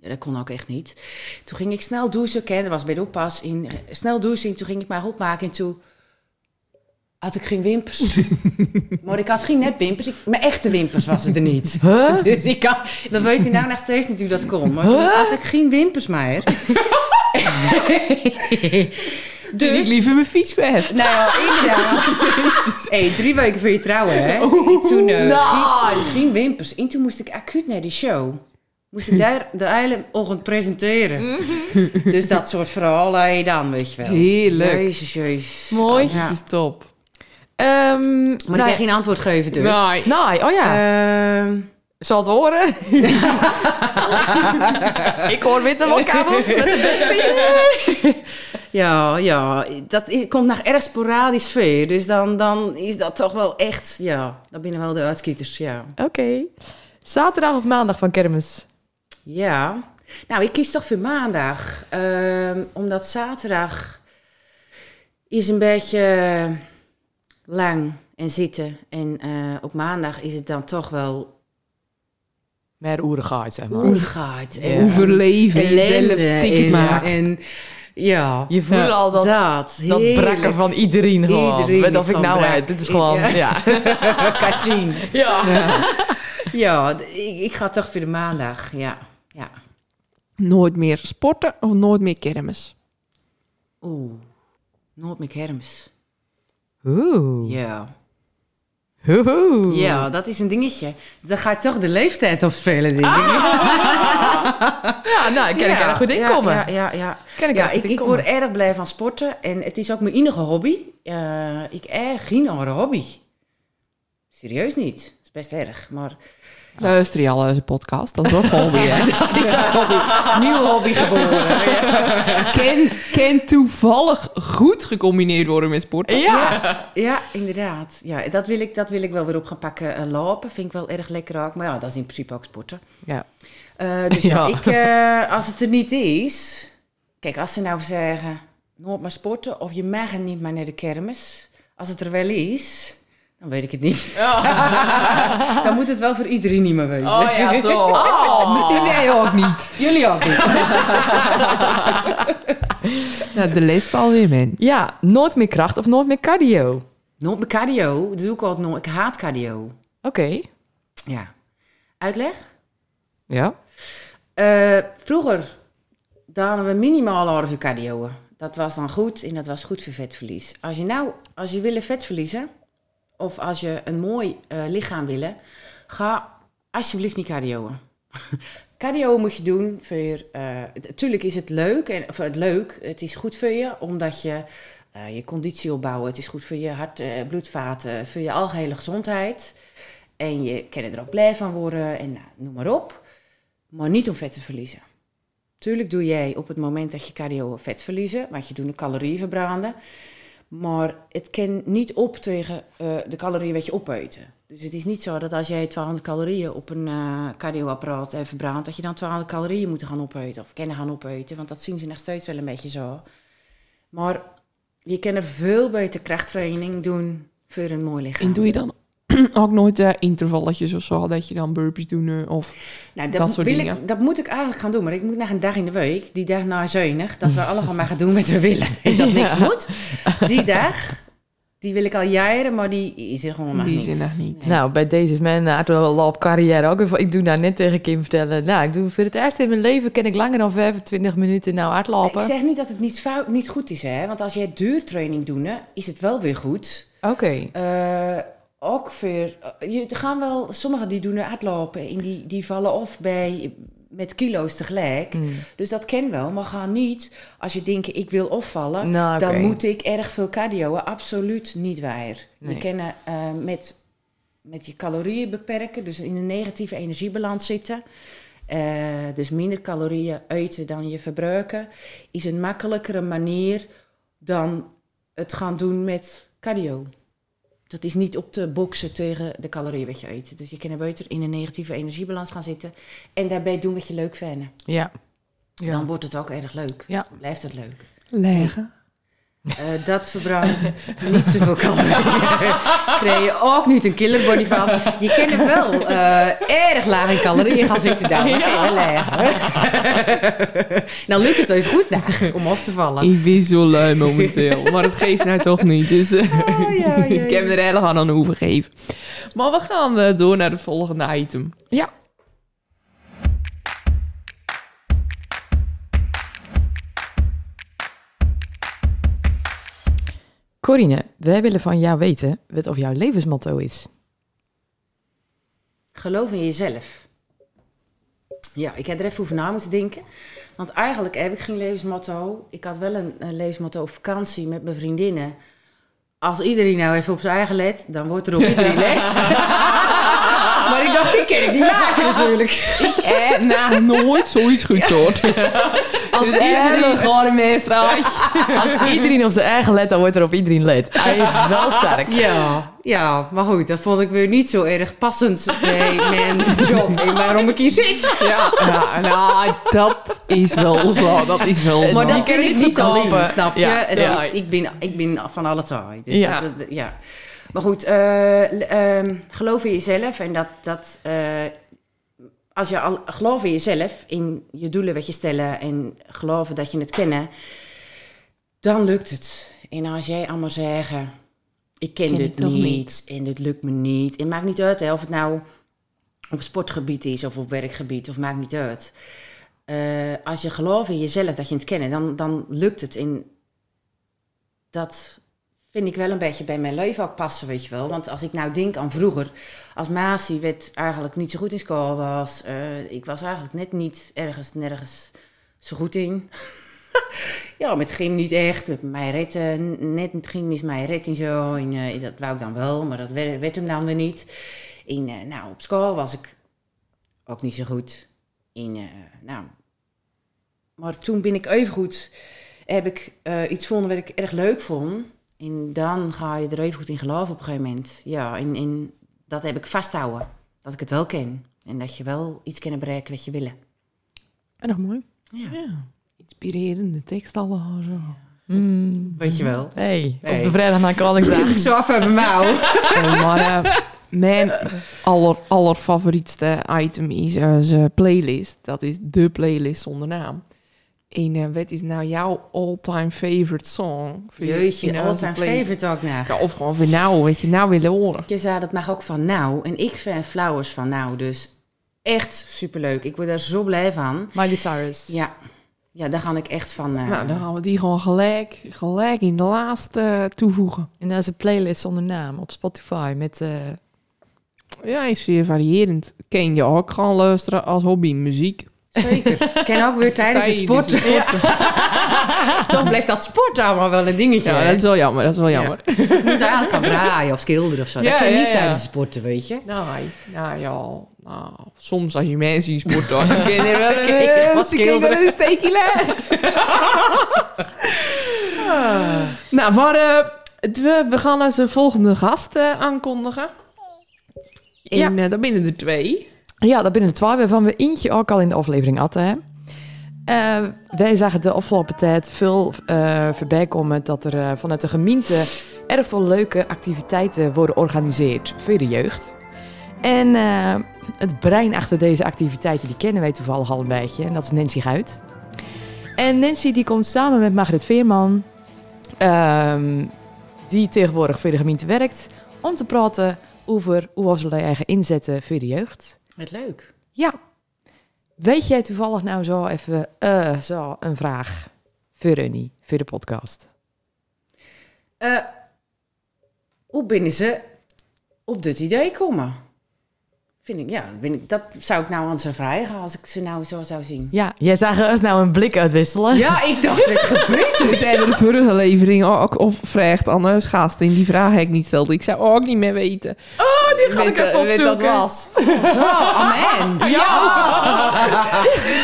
Ja, dat kon ook echt niet. Toen ging ik snel douchen, okay, dat was bij de oppas. In, snel douchen, toen ging ik mijn opmaken en toen had ik geen wimpers. maar ik had geen nepwimpers, ik, mijn echte wimpers was er niet. Huh? Dus ik kan, dat weet je nou nog steeds niet hoe dat kon. Maar toen had ik geen wimpers meer. Dus ik liever mijn fiets kwijt. Nou ja, inderdaad. hey, drie weken voor je trouwen, hè? En toen uh, Nee. geen wimpers. En toen moest ik acuut naar die show. Moest ik daar de hele ochtend presenteren. dus dat soort verhalen heb je dan, weet je wel. Heerlijk. Jezus, jezus. Mooi. Ja. Dat is top. Ehm Maar ik nou, kan geen antwoord geven dus. Nee. nee, oh ja. Ehm, Zal het horen? ik hoor witte wodka met de besties. Ja, ja, dat is, komt nog erg sporadisch veel. Dus dan, dan is dat toch wel echt, ja, dat binnen wel de uitskieters, ja. Oké. Zaterdag of maandag van kermis? Ja, nou, ik kies toch voor maandag. ehm, omdat zaterdag is een beetje lang en zitten. En eh, op maandag is het dan toch wel Meer oerigheid, zeg maar. oergaard. Ja. Overleven, jezelf ellende stiekem en- maken. En ja, Je voelt Ja, al dat, dat, dat brakken van iedereen gewoon. Iedereen of ik nou brak. weet. Dit is gewoon, Ja. ja. Katien. Ja. Ja, ik ga toch voor de maandag, ja. ja. Nooit meer sporten of nooit meer kermis? Oeh, nooit meer kermis. Oeh. Ja. Oeh. ja, dat is een dingetje. Dan ga je toch de leeftijd opspelen, denk ik. Ja, nou, ik kan ik erg goed ja, inkomen. Ja, ja, ja. Kan ik ja ik, ik word erg blij van sporten. En het is ook mijn enige hobby. Eh, ik heb geen andere hobby. Serieus niet. Dat is best erg. Maar Luister je al eens een podcast? Dat is ook een hobby, hè? dat is een hobby. Nieuw hobby geboren. Ken, ken toevallig goed gecombineerd worden met sporten. Ja. Ja, inderdaad. Ja, dat, wil ik, dat wil ik wel weer op gaan pakken. Eh, lopen vind ik wel erg lekker ook. Maar ja, dat is in principe ook sporten. Ja. Eh, dus ja, ik, eh, als het er niet is... Kijk, als ze nou zeggen... Nooit maar sporten of je mag niet maar naar de kermis. Als het er wel is... Dan weet ik het niet. dan moet het wel voor iedereen niet meer wezen. Oh ja, zo. Oh, met die nee ook niet. Jullie ook niet. Nou, de les alweer, man. Ja, nooit meer kracht of nooit meer cardio. nooit meer cardio. Dat doe ik altijd nooit. Ik haat cardio. Oké. Ja. Uitleg? Ja. Eh, vroeger hadden we minimaal een half uur cardio. Dat was dan goed en dat was goed voor vetverlies. Als je nou, als je wil vet verliezen, of als je een mooi eh, lichaam wil, ga alsjeblieft niet cardio. cardio moet je doen voor, natuurlijk is het leuk, en, of het leuk, het is goed voor je, omdat je eh, je conditie opbouwen, het is goed voor je hart, bloedvaten, voor je algehele gezondheid. En je kan er ook blij van worden en nou, noem maar op. Maar niet om vet te verliezen. Tuurlijk doe jij op het moment dat je cardio vet verliezen, want je doet een calorieën verbranden. Maar het kan niet op tegen eh, de calorieën wat je opeten. Dus het is niet zo dat als jij 200 calorieën op een eh cardioapparaat hebt verbrand, dat je dan 200 calorieën moet gaan opeten of kennen gaan opeten. Want dat zien ze nog steeds wel een beetje zo. Maar je kan er veel beter krachttraining doen voor een mooi lichaam. En doe je dan ook nooit eh, intervalletjes of zo, dat je dan burpees doen eh, of... Nou, Dat dat, soort wil dingen. Ik, dat moet ik eigenlijk gaan doen. Maar ik moet naar een dag in de week, die dag na zuinig, dat we allemaal maar gaan doen met we willen. En dat niks moet. Die dag, die wil ik al jaren, maar die is er gewoon nog Die niet. is er nog niet. Nee. Nou, bij deze is mijn loop carrière ook. Ik doe nou net tegen Kim vertellen. Nou, ik doe voor het eerst in mijn leven ken ik langer dan 25 minuten nou hardlopen. Ik zeg niet dat het niet, fout, niet goed is, hè. Want als jij duurtraining doet, hè, is het wel weer goed. Oké. Eh, ook voor... eh, Je, er gaan wel... Sommigen die doen hardlopen en die, die vallen of bij... Met kilo's tegelijk. Mm. Dus dat ken wel. Maar ga niet, als je denkt, ik wil opvallen... Nou. Dan moet ik erg veel cardio. Absoluut niet waar. Nee. Je kan eh, met, met je calorieën beperken, dus in een negatieve energiebalans zitten. Eh, dus minder calorieën eten dan je verbruiken, is een makkelijkere manier dan het gaan doen met cardio. Dat is niet op te boksen tegen de calorieën wat je eet. Dus je kan er beter in een negatieve energiebalans gaan zitten en daarbij doen wat je leuk vindt. Ja. ja. Dan wordt het ook erg leuk. Ja. Blijft het leuk. Leggen. Eh, dat verbrandt niet zoveel calorieën. Krijg je ook niet een killerbody van. Je kan er wel eh, erg laag in calorieën gaan zitten leggen. Dan lukt het even goed nou, om af te vallen. Ik ben zo lui momenteel, maar het geeft nou toch niet. Dus eh, ja, ik heb er erg aan aan hoeven geven. Maar we gaan eh, door naar het volgende item. Ja. Corine, wij willen van jou weten wat of jouw levensmotto is. Geloof in jezelf. Ja, ik heb er even over na moeten denken. Want eigenlijk heb ik geen levensmotto. Ik had wel een, een levensmotto op vakantie met mijn vriendinnen. Als iedereen nou even op zijn eigen let, dan wordt er op iedereen let. maar ik dacht, die ik niet maken natuurlijk. Eh, nou, nooit zoiets goed soort. Als hele iedereen, gore meestraat. als iedereen op zijn eigen let, dan wordt er op iedereen let. Hij is wel sterk. Ja, ja, maar goed, dat vond ik weer niet zo erg passend bij mijn job en waarom ik hier zit. Ja, ja, nou, dat is wel zo. Dat is wel zo. Maar dat je ik niet alleen, snap je? Ja, En ja. Ik, ik, ben, ik ben van alle taai. Dus Ja. Dat, dat- ja. Maar goed, eh, ehm, geloof in jezelf en dat... dat eh, als je al gelooft in jezelf, in je doelen wat je stellen en geloven dat je het kennen, dan lukt het. En als jij allemaal zeggen, ik ken, Ken dit niet, niet? en dit lukt me niet. Het maakt niet uit hè, of het nou op sportgebied is of op werkgebied, of maakt niet uit. Eh, als je gelooft in jezelf dat je het kennen, dan, dan lukt het. En dat vind ik wel een beetje bij mijn leven ook passen, weet je wel. Want als ik nou denk aan vroeger, als Masi werd eigenlijk niet zo goed in school was. eh, ik was eigenlijk net niet ergens, nergens zo goed in. ja, met gym niet echt, met mij redden, net ging mis mij red en zo. Eh, dat wou ik dan wel, maar dat werd, werd hem dan weer niet. En eh, nou, op school was ik ook niet zo goed. En nou, maar toen ben ik even goed, heb ik iets gevonden wat ik erg leuk vond. En dan ga je er even goed in geloven op een gegeven moment. Ja, en, en dat heb ik vasthouden. Dat ik het wel ken. En dat je wel iets kan bereiken wat je willen. En nog mooi. Ja. Ja, inspirerende tekst al zo. Mm. Weet je wel. Hey, Hey. op de vrijdag na Koningsdag. ik zo af mijn mouw. Eh, maar eh, mijn aller, allerfavorietste item is onze playlist. Dat is de playlist zonder naam. En eh, wat is nou jouw all-time favorite song? Voor je- in Jeetje, onze all-time favorite ook naar. Ja, of gewoon voor nou, wat je nou willen horen. Je zei dat mag ook van nou. En ik vind Flowers van nou. Dus echt superleuk. Ik word daar zo blij van. Miley Cyrus. Ja, ja daar ga ik echt van. eh, Nou, dan gaan we die gewoon gelijk, gelijk in de laatste eh, toevoegen. En dat is een playlist zonder naam op Spotify met... eh, Ja, is zeer variërend. Ken je ook gewoon luisteren als hobby muziek. Zeker. Ik ken ook weer tijdens het sporten. Toch blijft dat sport allemaal wel een dingetje. Ja, dat is wel jammer, dat is wel jammer. Je moet eigenlijk gaan braaien of schilderen of zo. Ja, dat kan je ja, niet ja. tijdens het sporten, weet je. Nou, nou ja, nou, soms als je mensen in sport dan kun je wel een, wat een, schilderen. een steekje leggen. Nou, maar, eh, we, we gaan onze volgende gast eh, aankondigen. En Ja. eh, dan binnen er twee. Ja, dat binnen de twee waarvan we eentje ook al in de aflevering hadden. Hè. Eh, wij zagen de afgelopen tijd veel eh, voorbij komen dat er eh, vanuit de gemeente erg veel leuke activiteiten worden georganiseerd voor de jeugd. En het brein achter deze activiteiten, die kennen wij toevallig al een beetje. En dat is Nancy Guit. En Nancy die komt samen met Margret Veerman, ehm, die tegenwoordig voor de gemeente werkt, om te praten over hoe ze eigen inzetten voor de jeugd. Wat leuk. Ja. Weet jij toevallig nou zo even eh, zo een vraag voor Runny, voor de podcast? Eh, hoe binnen ze op dit idee komen? Vind ik, ja, ben ik, dat zou ik nou aan ze vragen als ik ze nou zo zou zien. Ja, jij zag ons nou een blik uitwisselen. Ja, ik dacht, wat gebeurt er? We hebben de vorige levering ook of vraagt aan de gast en die vraag heb ik niet stelde. Ik zou ook niet meer weten. Oh, die ga ik even eh, weet dat opzoeken. was. Zo, amen. Ja!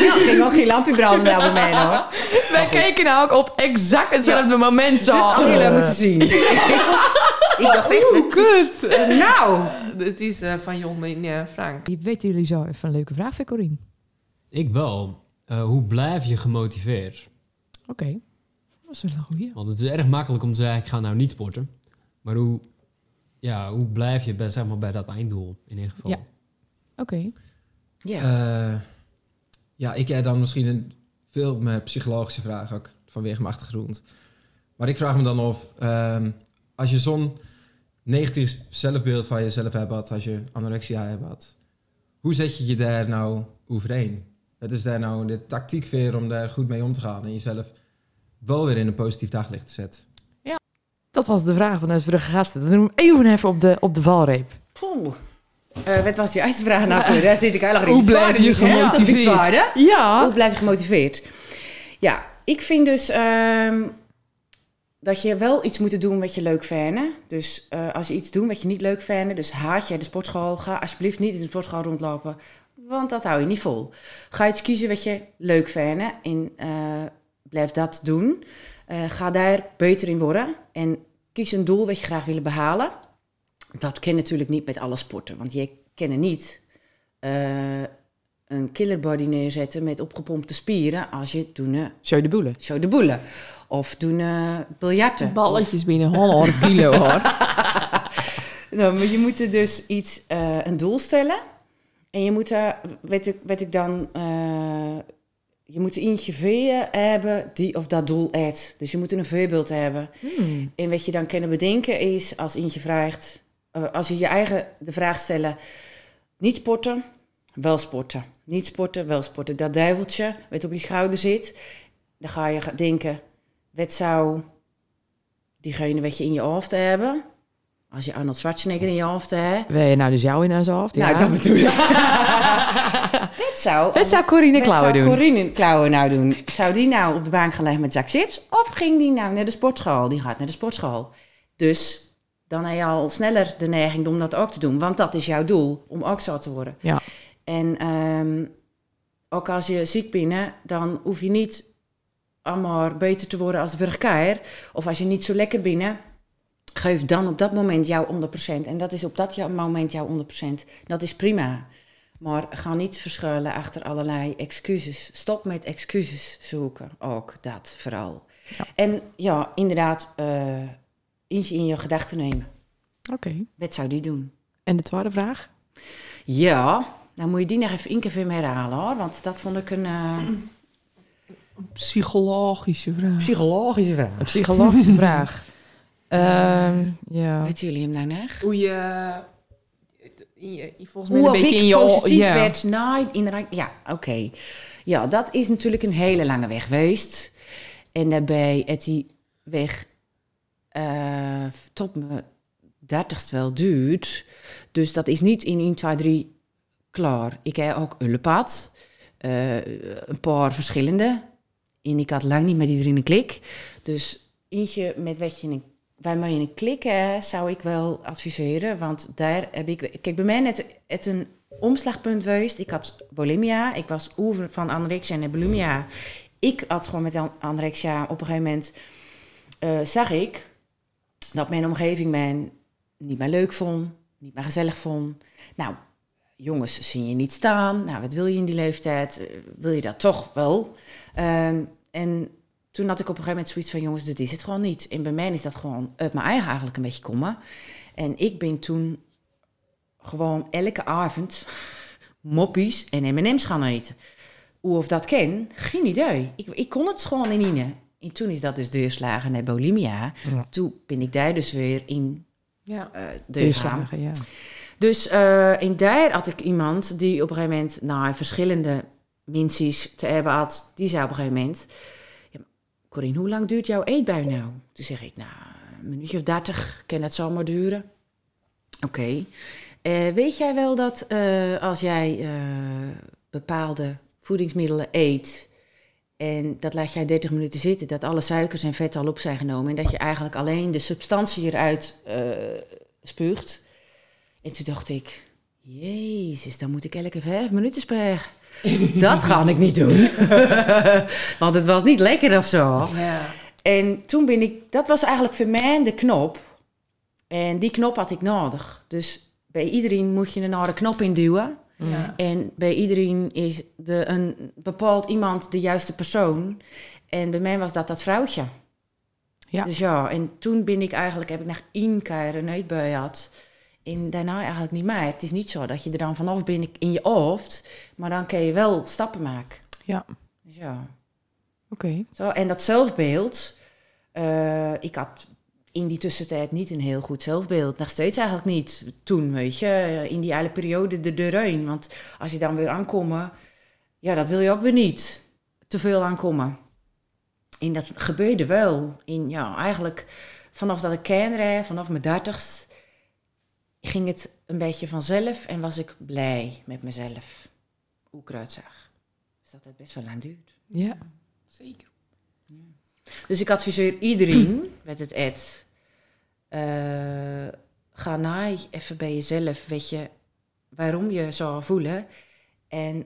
Ja, ging ook geen lampje branden bij mij hoor. Wij keken nou ook op exact hetzelfde moment zo. Dit had je leuk moeten zien. ik dacht echt, Oeh, kut. nou. Het is eh, van Jon en eh, Frank. Die weten jullie zo even een leuke vraag voor Corine. Ik wel. Eh, hoe blijf je gemotiveerd? Oké. Dat is wel een goeie. Want het is erg makkelijk om te zeggen, ik ga nou niet sporten. Maar hoe, ja, hoe blijf je bij, zeg maar, bij dat einddoel in ieder geval? Ja. Oké. Ja. Eh, ja, ik heb dan misschien een veel meer psychologische vraag ook vanwege mijn achtergrond. Maar ik vraag me dan of ehm, als je zo'n negatief zelfbeeld van jezelf hebt, had, als je anorexia hebt, had, hoe zet je je daar nou overheen? Het is daar nou de tactiek weer om daar goed mee om te gaan en jezelf wel weer in een positief daglicht te zetten. Dat was de vraag van onze vorige gasten. Dan doen we hem even even op de, op de valreep. Poeh. Eh, wat was die eerste vraag nou? Daar zit ik eigenlijk Hoe blijf je gemotiveerd? Ja. Hoe blijf je gemotiveerd? Ja, ik vind dus ehm, dat je wel iets moet doen wat je leuk vindt. Dus eh, als je iets doet wat je niet leuk vindt, dus haat jij de sportschool, ga alsjeblieft niet in de sportschool rondlopen. Want dat hou je niet vol. Ga iets kiezen wat je leuk vindt en eh, blijf dat doen. Eh, ga daar beter in worden en kies een doel wat je graag wil behalen. Dat kan natuurlijk niet met alle sporten, want je kan niet eh, een killerbody neerzetten met opgepompte spieren als je doen Show de boelen. show de boelen of doen eh biljarten. Balletjes binnen 100 kilo hoor. Nou, maar je moet er dus iets, eh, een doel stellen. En je moet er, weet ik, weet ik dan, eh, je moet eentje veeën hebben die of dat doel eet. Dus je moet een voorbeeld hebben. Hmm. En wat je dan kunnen bedenken is, als eh, als je je eigen de vraag stellen, niet sporten, wel sporten. Niet sporten, wel sporten. Dat duiveltje wat op je schouder zit, dan ga je denken, wat zou diegene wat je in je hoofd hebben, als je Arnold Schwarzenegger in je hoofd hebt, Wil je nou dus jou in zijn hoofd? nou, dat bedoel ik. wat zou, Corine Klauwen zou doen? Corine Klauwen nou doen? Zou die nou op de bank gaan liggen met zak chips? Of ging die nou naar de sportschool? Die gaat naar de sportschool. Dus dan heb je al sneller de neiging om dat ook te doen. Want dat is jouw doel, om ook zo te worden. Ja. En ehm, ook als je ziek bent, dan hoef je niet allemaal beter te worden als de verkeer. Of als je niet zo lekker bent, geef dan op dat moment jouw 100%. En dat is op dat moment jouw 100%. Dat is prima. Maar ga niet verschuilen achter allerlei excuses. Stop met excuses zoeken. Ook dat vooral. Ja. En ja, inderdaad, eh eentje in je gedachten nemen. Oké. Wat zou die doen? En de tweede vraag? Ja, dan moet je die nog even één keer herhalen hoor. Want dat vond ik een eh, Psychologische vraag. psychologische vraag. Een psychologische vraag. Ehm, ja. Weten jullie hem nou nog? Hoe je... in je- volgens mij Hoe een beetje ik in je... positief ja. werd na inderdaad. Ja, oké. Ja, dat is natuurlijk een hele lange weg geweest. En daarbij het die weg eh, tot mijn dertigste wel duurt. Dus dat is niet in 1, 2, 3 klaar. Ik heb ook een pad. eh, een paar verschillende. En ik had lang niet met iedereen een klik. Dus eentje met wat je een je een klik hebt, zou ik wel adviseren. Want daar heb ik... Kijk, bij mij net het een omslagpunt geweest. Ik had bulimia. Ik was over van anorexia naar bulimia. Ik had gewoon met an- anorexia op een gegeven moment... eh, zag ik dat mijn omgeving mij niet meer leuk vond. Niet meer gezellig vond. Nou, jongens zien je niet staan. Nou, wat wil je in die leeftijd? Eh, wil je dat toch wel? Ehm, en toen had ik op een gegeven moment zoiets van... jongens, dit is het gewoon niet. En bij mij is dat gewoon uit mijn eigen eigenlijk een beetje komen. En ik ben toen gewoon elke avond moppies en M&M's gaan eten. Hoe of dat ken, geen idee. Ik, ik kon het gewoon in ine. En toen is dat dus deurslagen naar bulimia. Ja. Toen ben ik daar dus weer in Ja. eh deurgaan. Deurslagen, ja. Dus eh in daar had ik iemand die op een gegeven moment, nou, verschillende minsies te hebben had. Die zei op een gegeven moment, Corine, hoe lang duurt jouw eetbui nou? Toen zeg ik, nou, een minuutje of dertig, kan het zomaar duren. Oké. Eh, weet jij wel dat eh, als jij eh, bepaalde voedingsmiddelen eet en dat laat jij 30 minuten zitten, dat alle suikers en vetten al op zijn genomen en dat je eigenlijk alleen de substantie eruit spuugt? En toen dacht ik, jezus, dan moet ik elke vijf minuten spreken. dat ga ik niet doen. Want het was niet lekker of zo. Ja. En toen ben ik, dat was eigenlijk voor mij de knop. En die knop had ik nodig. Dus bij iedereen moet je een andere knop induwen. Ja. En bij iedereen is de, een bepaald iemand de juiste persoon. En bij mij was dat dat vrouwtje. Ja. Dus ja, en toen ben ik eigenlijk, heb ik nog één keer een eetbui gehad. En daarna eigenlijk niet meer. Het is niet zo dat je er dan vanaf bent in je hoofd. Maar dan kun je wel stappen maken. Ja. Dus ja. Oké. Zo, en dat zelfbeeld, eh, ik had in die tussentijd niet een heel goed zelfbeeld. Nog steeds eigenlijk niet. Toen, weet je, in die hele periode de deur heen. Want als je dan weer aankomt, ja, dat wil je ook weer niet. Te veel aankomen. En dat gebeurde wel. In, ja, eigenlijk vanaf dat ik kinderen, vanaf mijn dertigst, ging het een beetje vanzelf en was ik blij met mezelf. Hoe ik eruit zag. Dus dat het best wel lang duurt. Ja. Zeker. Dus ik adviseer iedereen met het ed. eh, ga na even bij jezelf, weet je, waarom je zo voelen. En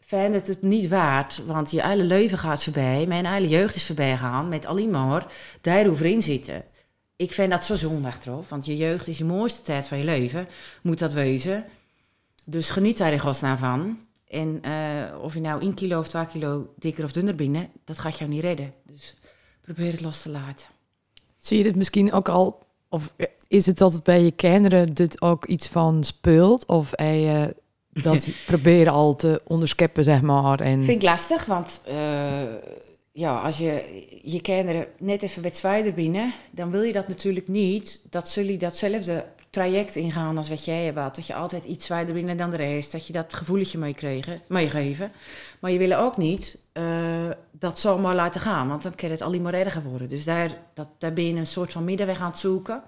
vind het het niet waard, want je hele leven gaat voorbij. Mijn hele jeugd is voorbij gegaan met alleen maar daar overin zitten. Ik vind dat zo zonde achteraf, want je jeugd is je mooiste tijd van je leven. Moet dat wezen. Dus geniet daar in godsnaam van. En eh, of je nou 1 kilo of 2 kilo dikker of dunner bent, dat gaat jou niet redden. Dus probeer het los te laten. Zie je dit misschien ook al, of is het dat het bij je kinderen dit ook iets van speelt? Of hij dat proberen al te onderscheppen, zeg maar? En... Vind ik lastig, want eh, ja, als je je kinderen net even wat zwaarder binnen, dan wil je dat natuurlijk niet, dat jullie datzelfde traject ingaan als wat jij hebt. Dat je altijd iets zwaarder binnen dan de rest, dat je dat gevoeletje meegeven. Maar je wil ook niet uh, dat zomaar laten gaan, want dan kan het alleen maar erger worden. Dus daar, dat, daar ben je een soort van middenweg aan het zoeken.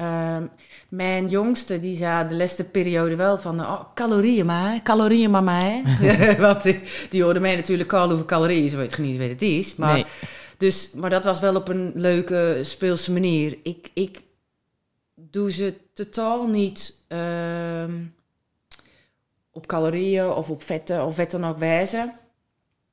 Um, mijn jongste die zei de laatste periode wel van oh, calorieën maar, calorieën maar mij. Want die, die hoorde mij natuurlijk al over calorieën, ze weet niet wat het is. Maar, nee. dus, maar dat was wel op een leuke speelse manier. Ik, ik doe ze totaal niet um, op calorieën of op vetten of wat dan ook wijzen.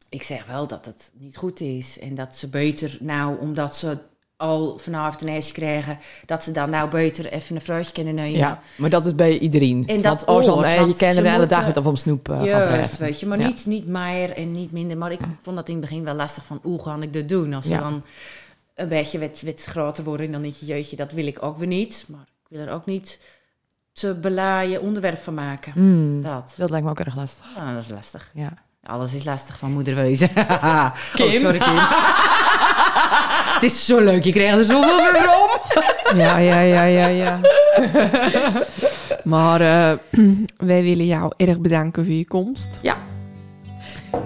Ik zeg wel dat het niet goed is en dat ze beter nou, omdat ze al vanavond een ijsje krijgen, dat ze dan nou beter even een fruitje kunnen nemen. Ja, maar dat is bij iedereen. En dat eh, je kent de hele dag met of om snoep uh, Juist, weet je, maar niet, niet meer en niet minder. Maar ik vond dat in het begin wel lastig van, hoe ga ik dat doen? Als ze dan een beetje wat, wat groter worden, dan denk je, jeetje, dat wil ik ook weer niet. Maar ik wil er ook niet te belaaien onderwerp van maken. Mm, dat. dat lijkt me ook erg lastig. Ja, dat is lastig. Ja. Alles is lastig van moederwezen. Kim? Oh, sorry Kim. het is zo leuk, je krijgt er zoveel weer om. ja, ja, ja, ja, ja. maar uh, wij willen jou erg bedanken voor je komst. Ja.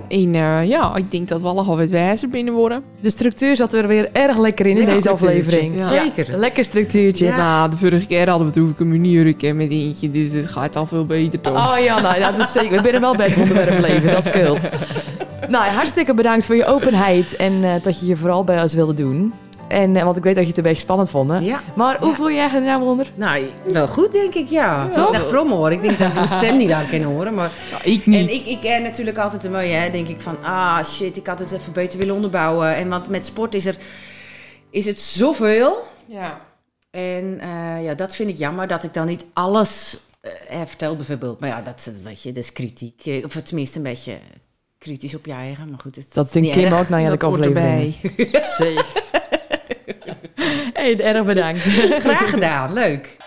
En uh, ja, ik denk dat we al wat wijzer binnen worden. De structuur zat er weer erg lekker in in deze aflevering. Ja. Zeker. Ja, lekker structuurtje. Ja. Nou, de vorige keer hadden we het over een met eentje, dus dit gaat al veel beter toch? Oh ja, nou, dat is zeker. We zijn wel bij het onderwerp leven, dat scheelt. Nou, hartstikke bedankt voor je openheid en uh, dat je je vooral bij ons wilde doen. En, uh, want ik weet dat je het een beetje spannend vond. Ja. Maar hoe voel je je er nou onder? Nou, wel goed denk ik, ja. Toch? Echt hoor. Ik denk dat ik mijn stem niet aan kan horen. Maar... ik niet. En ik, ik ken natuurlijk altijd een mooie, hè, denk ik van... Ah, shit, ik had het even beter willen onderbouwen. En want met sport is er... Is het zoveel. Ja. En uh, ja, dat vind ik jammer dat ik dan niet alles uh, vertel bijvoorbeeld. Maar ja, dat, weet je, dat is kritiek. Of tenminste een beetje kritisch op je eigen, maar goed. Het, dat denkt Kim ook naar elke aflevering. Erbij. Zeker. hey, erg bedankt. Graag gedaan, leuk.